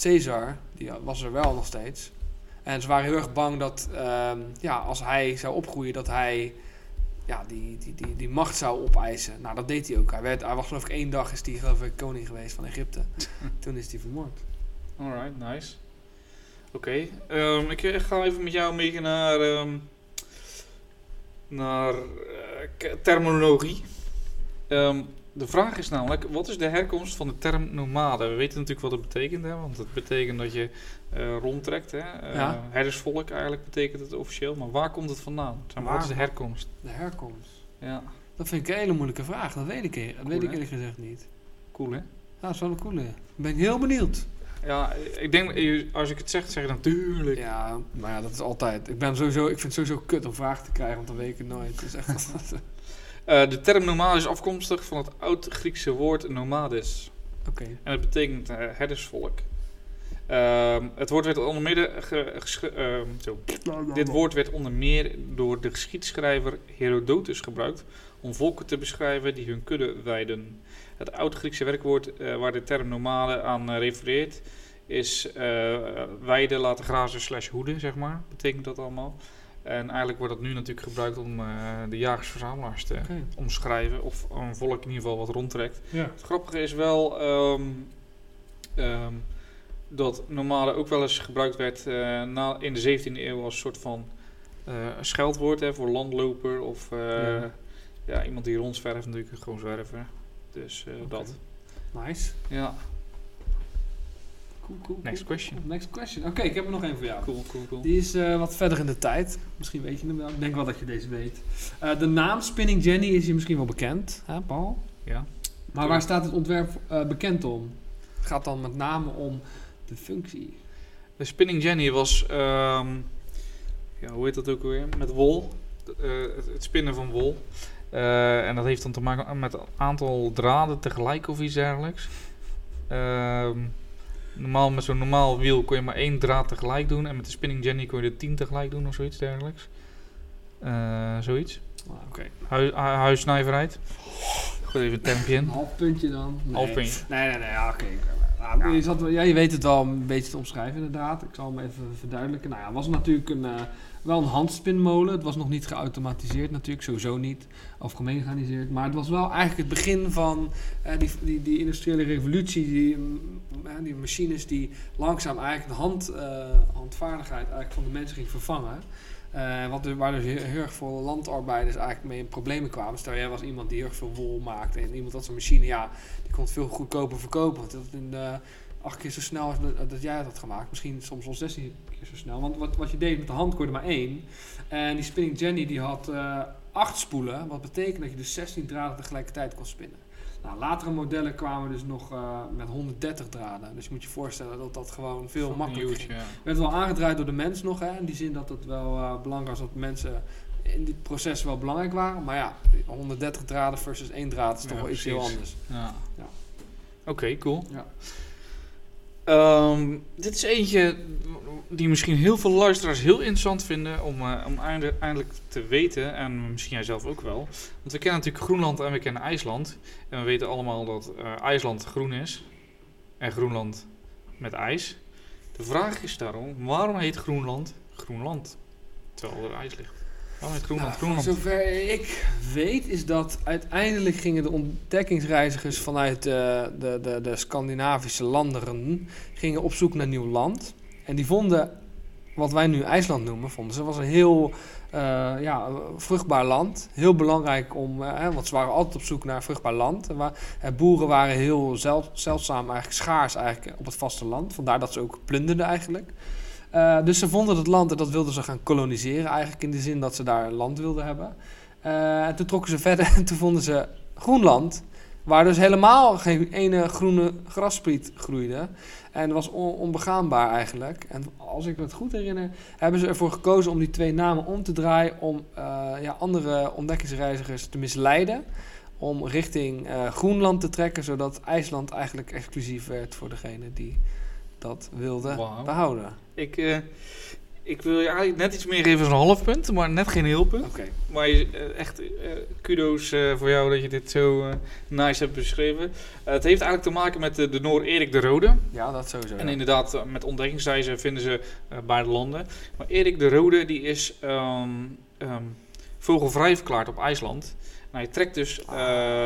Caesar, die was er wel nog steeds. En ze waren heel erg bang dat ehm, ja, als hij zou opgroeien, dat hij ja, die, die, die, die macht zou opeisen. Nou, dat deed hij ook. Hij, werd, hij was geloof ik één dag is hij geloof ik koning geweest van Egypte. <laughs> Toen is hij vermoord. Alright, nice. Oké, ehm, ik ga even met jou mee naar, ehm, naar eh, terminologie. Ehm, de vraag is namelijk, wat is de herkomst van de term nomade? We weten natuurlijk wat het betekent, hè? want het betekent dat je eh, rondtrekt. Hè? Ja. Herdersvolk eigenlijk betekent het officieel, maar waar komt het vandaan? Zeg maar, wat is de herkomst? De herkomst. Ja, Dat vind ik een hele moeilijke vraag. Dat weet ik, dat weet ik eerlijk gezegd niet. cool hè? Nou, dat is wel een coole. Ben ik heel benieuwd. Ja, ik denk, als ik het zeg, zeg je natuurlijk. Ja, maar ja, dat is altijd. Ik, ben sowieso, ik vind het sowieso kut om vragen te krijgen, want dan weet ik het nooit. Is echt... <laughs> Eh, de term nomade is afkomstig van het oud-Griekse woord nomades. Oké. En het betekent eh, herdersvolk. Ehm, het woord werd onder meer ge- ehm, zo. Dit woord werd onder meer door de geschiedschrijver Herodotus gebruikt om volken te beschrijven die hun kudde weiden. Het oud-Griekse werkwoord eh, waar de term nomade aan eh, refereert is eh weiden, laten grazen slash hoeden, zeg maar. Betekent dat allemaal. En eigenlijk wordt dat nu natuurlijk gebruikt om de jagers-verzamelaars te omschrijven. Of een volk in ieder geval wat rondtrekt. Ja. Het grappige is wel ehm, ehm, dat nomade ook wel eens gebruikt werd na, in de 17e eeuw als een soort van scheldwoord hè, voor landloper of Ja. ja. iemand die rondzwerft natuurlijk, gewoon zwerver. Dus eh, dat. Nice. Ja, Cool, cool, Next cool, question. Next question. Oké, ik heb er nog één voor jou. cool, cool, cool. Die is eh, wat verder in de tijd. Misschien weet je hem wel. Ik denk wel dat je deze weet. Eh, de naam Spinning Jenny is je misschien wel bekend, hè Paul? Ja. Maar waar staat het ontwerp eh, bekend om? Het gaat dan met name om de functie. De Spinning Jenny was, ehm, ja, hoe heet dat ook alweer? Met wol. Eh, het spinnen van wol. Eh, en dat heeft dan te maken met een aantal draden tegelijk of iets dergelijks. Ehm, normaal met zo'n normaal wiel kon je maar één draad tegelijk doen. En met de Spinning Jenny kon je er tien tegelijk doen of zoiets dergelijks. Eh, zoiets. Ah, Oké. Hui, hu- huisnijverheid. Goed, even een termpje Een in. half puntje dan? Nee. Half puntje. Nee, nee, nee. Ja, oké. Nou, je, zat, ja, je weet het wel een beetje te omschrijven inderdaad. Ik zal hem even verduidelijken. Nou ja, het was natuurlijk een, eh, wel een handspinmolen. Het was nog niet geautomatiseerd natuurlijk, sowieso niet. Of gemechaniseerd. Maar het was wel eigenlijk het begin van eh, die, die, die industriële revolutie. Die, mm, eh, die machines die langzaam eigenlijk de hand, handvaardigheid eigenlijk van de mensen ging vervangen. Eh, wat er, waar dus heel, erg veel landarbeiders eigenlijk mee in problemen kwamen. Stel, jij was iemand die heel erg veel wol maakte. En iemand had zo'n machine, ja, die kon het veel goedkoper verkopen. Want dat in acht keer zo snel als dat, dat jij het had gemaakt. Misschien soms wel 16 keer zo snel. Want wat, wat je deed met de hand kon je maar één. En die Spinning Jenny die had eh, acht spoelen. Wat betekent dat je dus 16 draden tegelijkertijd kon spinnen. Nou, latere modellen kwamen dus nog eh, met 130 draden. Dus je moet je voorstellen dat dat gewoon veel makkelijker ging. ja. werd wel aangedraaid door de mens nog. Hè, in die zin dat het wel eh, belangrijk was dat mensen in dit proces wel belangrijk waren. Maar ja, 130 draden versus 1 draad is toch Ja, wel iets heel anders. Ja. Ja. Oké, cool. Ja. Ehm, dit is eentje die misschien heel veel luisteraars heel interessant vinden om, eh, om einde- eindelijk te weten. En misschien jij zelf ook wel. Want we kennen natuurlijk Groenland en we kennen IJsland. En we weten allemaal dat eh, IJsland groen is. En Groenland met ijs. De vraag is daarom, waarom heet Groenland Groenland? Terwijl er ijs ligt. Waarom heet Groenland Nou, Groenland? Zover ik weet is dat uiteindelijk gingen de ontdekkingsreizigers vanuit eh, de, de, de Scandinavische landen gingen op zoek naar nieuw land. En die vonden wat wij nu IJsland noemen, vonden ze was een heel eh, ja, vruchtbaar land. Heel belangrijk om, eh, want ze waren altijd op zoek naar vruchtbaar land. En wa- eh, boeren waren heel zel- zeldzaam, eigenlijk schaars eigenlijk op het vasteland. Vandaar dat ze ook plunderden eigenlijk. Dus ze vonden het land en dat wilden ze gaan koloniseren eigenlijk in de zin dat ze daar land wilden hebben. En toen trokken ze verder <laughs> en toen vonden ze Groenland, waar dus helemaal geen ene groene grasspriet groeide. En het was on- onbegaanbaar eigenlijk. En als ik me het goed herinner, hebben ze ervoor gekozen om die twee namen om te draaien om eh, ja, andere ontdekkingsreizigers te misleiden. Om richting eh, Groenland te trekken, zodat IJsland eigenlijk exclusief werd voor degene die dat wilde behouden. Ik, eh, ik wil je eigenlijk net iets meer geven als een half punt, maar net geen heel punt. Oké. Maar je, eh, echt eh, kudo's eh, voor jou dat je dit zo nice hebt beschreven. Het heeft eigenlijk te maken met de, de Noor Erik de Rode. Ja, dat sowieso. En ja. inderdaad, met ontdekkingsreizen vinden ze beide landen. Maar Erik de Rode die is ehm, ehm, vogelvrij verklaard op IJsland. En hij trekt dus eh,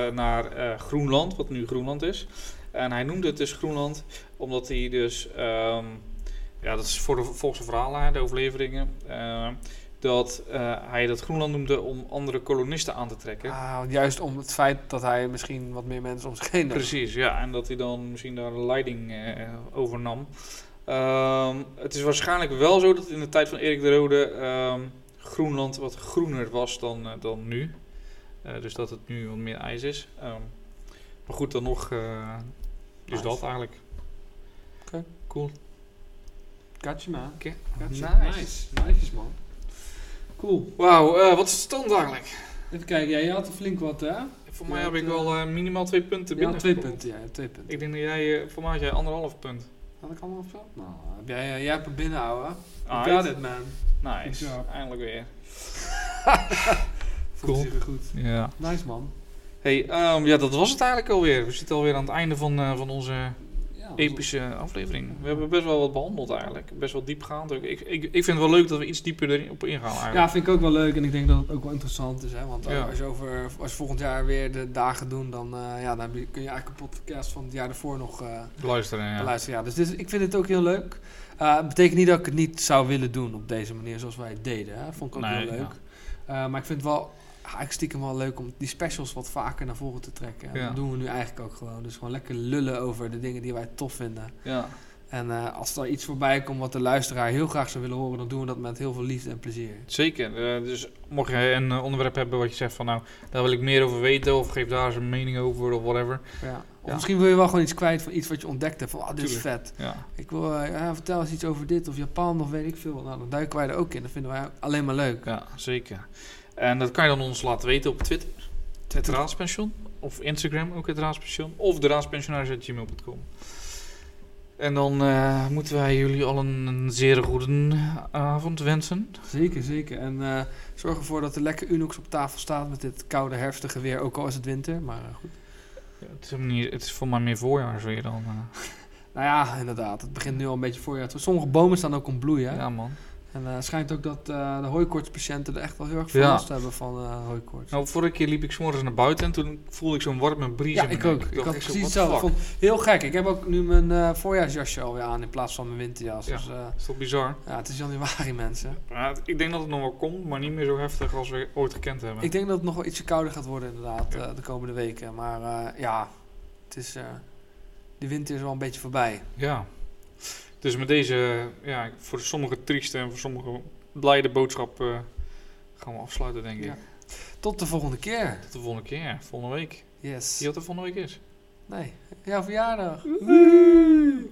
naar Groenland, wat nu Groenland is. En hij noemde het dus Groenland omdat hij dus... ehm, ja, dat is voor de, volgens de verhalen, de overleveringen... ehm, dat eh, hij dat Groenland noemde om andere kolonisten aan te trekken. Ah, juist om het feit dat hij misschien wat meer mensen om zich heen heeft. Precies, ja. En dat hij dan misschien daar de leiding eh, overnam. Ehm, het is waarschijnlijk wel zo dat in de tijd van Erik de Rode ehm, Groenland wat groener was dan, eh, dan nu. Eh, dus dat het nu wat meer ijs is. Ehm, maar goed, dan nog eh, is Nice. dat eigenlijk. Oké. Cool. Gotcha, man. Oké. Gotcha. Nice. Nice. Nice, man. Cool. Wauw, eh, wat is de stand eigenlijk? Even kijken. Ja, je had er flink wat, hè? Voor Ja, mij heb ik wel eh, minimaal twee punten Ja, binnen. twee punten. Ja, twee punten. Ik denk dat jij, eh, voor mij had jij anderhalf punt. Had ik allemaal veel? Nou, heb jij, eh, jij hebt binnen, ouwe. Ah, You got it, man. Nice. Eindelijk weer. <laughs> Cool. goed. Ja. Nice, man. Hey, ehm, ja, dat was het eigenlijk alweer. We zitten alweer aan het einde van, eh, van onze Ja, epische aflevering. We hebben best wel wat behandeld eigenlijk. Best wel diepgaand. Ik, ik, ik vind het wel leuk dat we iets dieper erop ingaan eigenlijk. Ja, vind ik ook wel leuk en ik denk dat het ook wel interessant is. Hè? Want eh, Ja. als, je over, als je volgend jaar weer de dagen doen, dan, eh, ja, dan kun je eigenlijk een podcast van het jaar ervoor nog eh, Luisteren, ja. Ja, dus dit, ik vind het ook heel leuk. Het betekent niet dat ik het niet zou willen doen op deze manier zoals wij het deden. Hè? Vond ik ook Nee, heel leuk. Maar ik vind het wel eigenlijk stiekem wel leuk om die specials wat vaker naar voren te trekken. En Ja. Dat doen we nu eigenlijk ook gewoon. Dus gewoon lekker lullen over de dingen die wij tof vinden. Ja. En eh, als er iets voorbij komt wat de luisteraar heel graag zou willen horen, dan doen we dat met heel veel liefde en plezier. Zeker. Eh, dus mocht jij een eh, onderwerp hebben wat je zegt van nou, daar wil ik meer over weten of geef daar eens een mening over of whatever. Ja. Of Ja. misschien wil je wel gewoon iets kwijt van iets wat je ontdekt hebt. Van, ah, dit is Tuurlijk. vet. Ja. Ik wil, ja, vertel eens iets over dit of Japan of weet ik veel. Nou, dan duiken wij er ook in. Dat vinden wij alleen maar leuk. ja, zeker. En dat kan je dan ons laten weten op Twitter. Het Raadspension. Of Instagram ook het Raadspension. Of de raadspensionaris.gmail.com. En dan eh, moeten wij jullie al een, een zeer goede avond wensen. Zeker, zeker. En eh, zorg ervoor dat er lekker Unox op tafel staat met dit koude herfstige weer. Ook al is het winter, maar eh, goed. Ja, het, is het is voor mij meer voorjaarsweer dan. Nou ja, inderdaad. Het begint nu al een beetje voorjaar. Sommige bomen staan ook om bloeien. ja, man. En eh, het schijnt ook dat eh, de hooikoortspatiënten er echt wel heel erg veel Ja. last hebben van eh hooikoorts. Nou, vorige keer liep ik 's morgens naar buiten en toen voelde ik zo'n warme bries. Ja, in mijn ik ook. Ik dacht had precies hetzelfde. Ik vond heel gek. Ik heb ook nu mijn eh, voorjaarsjasje alweer aan in plaats van mijn winterjas. Ja. Dus eh, Is toch bizar? ja, het is januari, mensen. Ja, ik denk dat het nog wel komt, maar niet meer zo heftig als we ooit gekend hebben. Ik denk dat het nog wel ietsje kouder gaat worden inderdaad Ja. eh, de komende weken. Maar eh, ja, het is, eh, de winter is wel een beetje voorbij. Ja. Dus met deze, ja, voor sommigen trieste en voor sommigen blijde boodschap eh, gaan we afsluiten, denk ik. Ja. Tot de volgende keer. Tot de volgende keer, volgende week. Yes. Je wat er volgende week is? Nee, jouw verjaardag. Woehoe!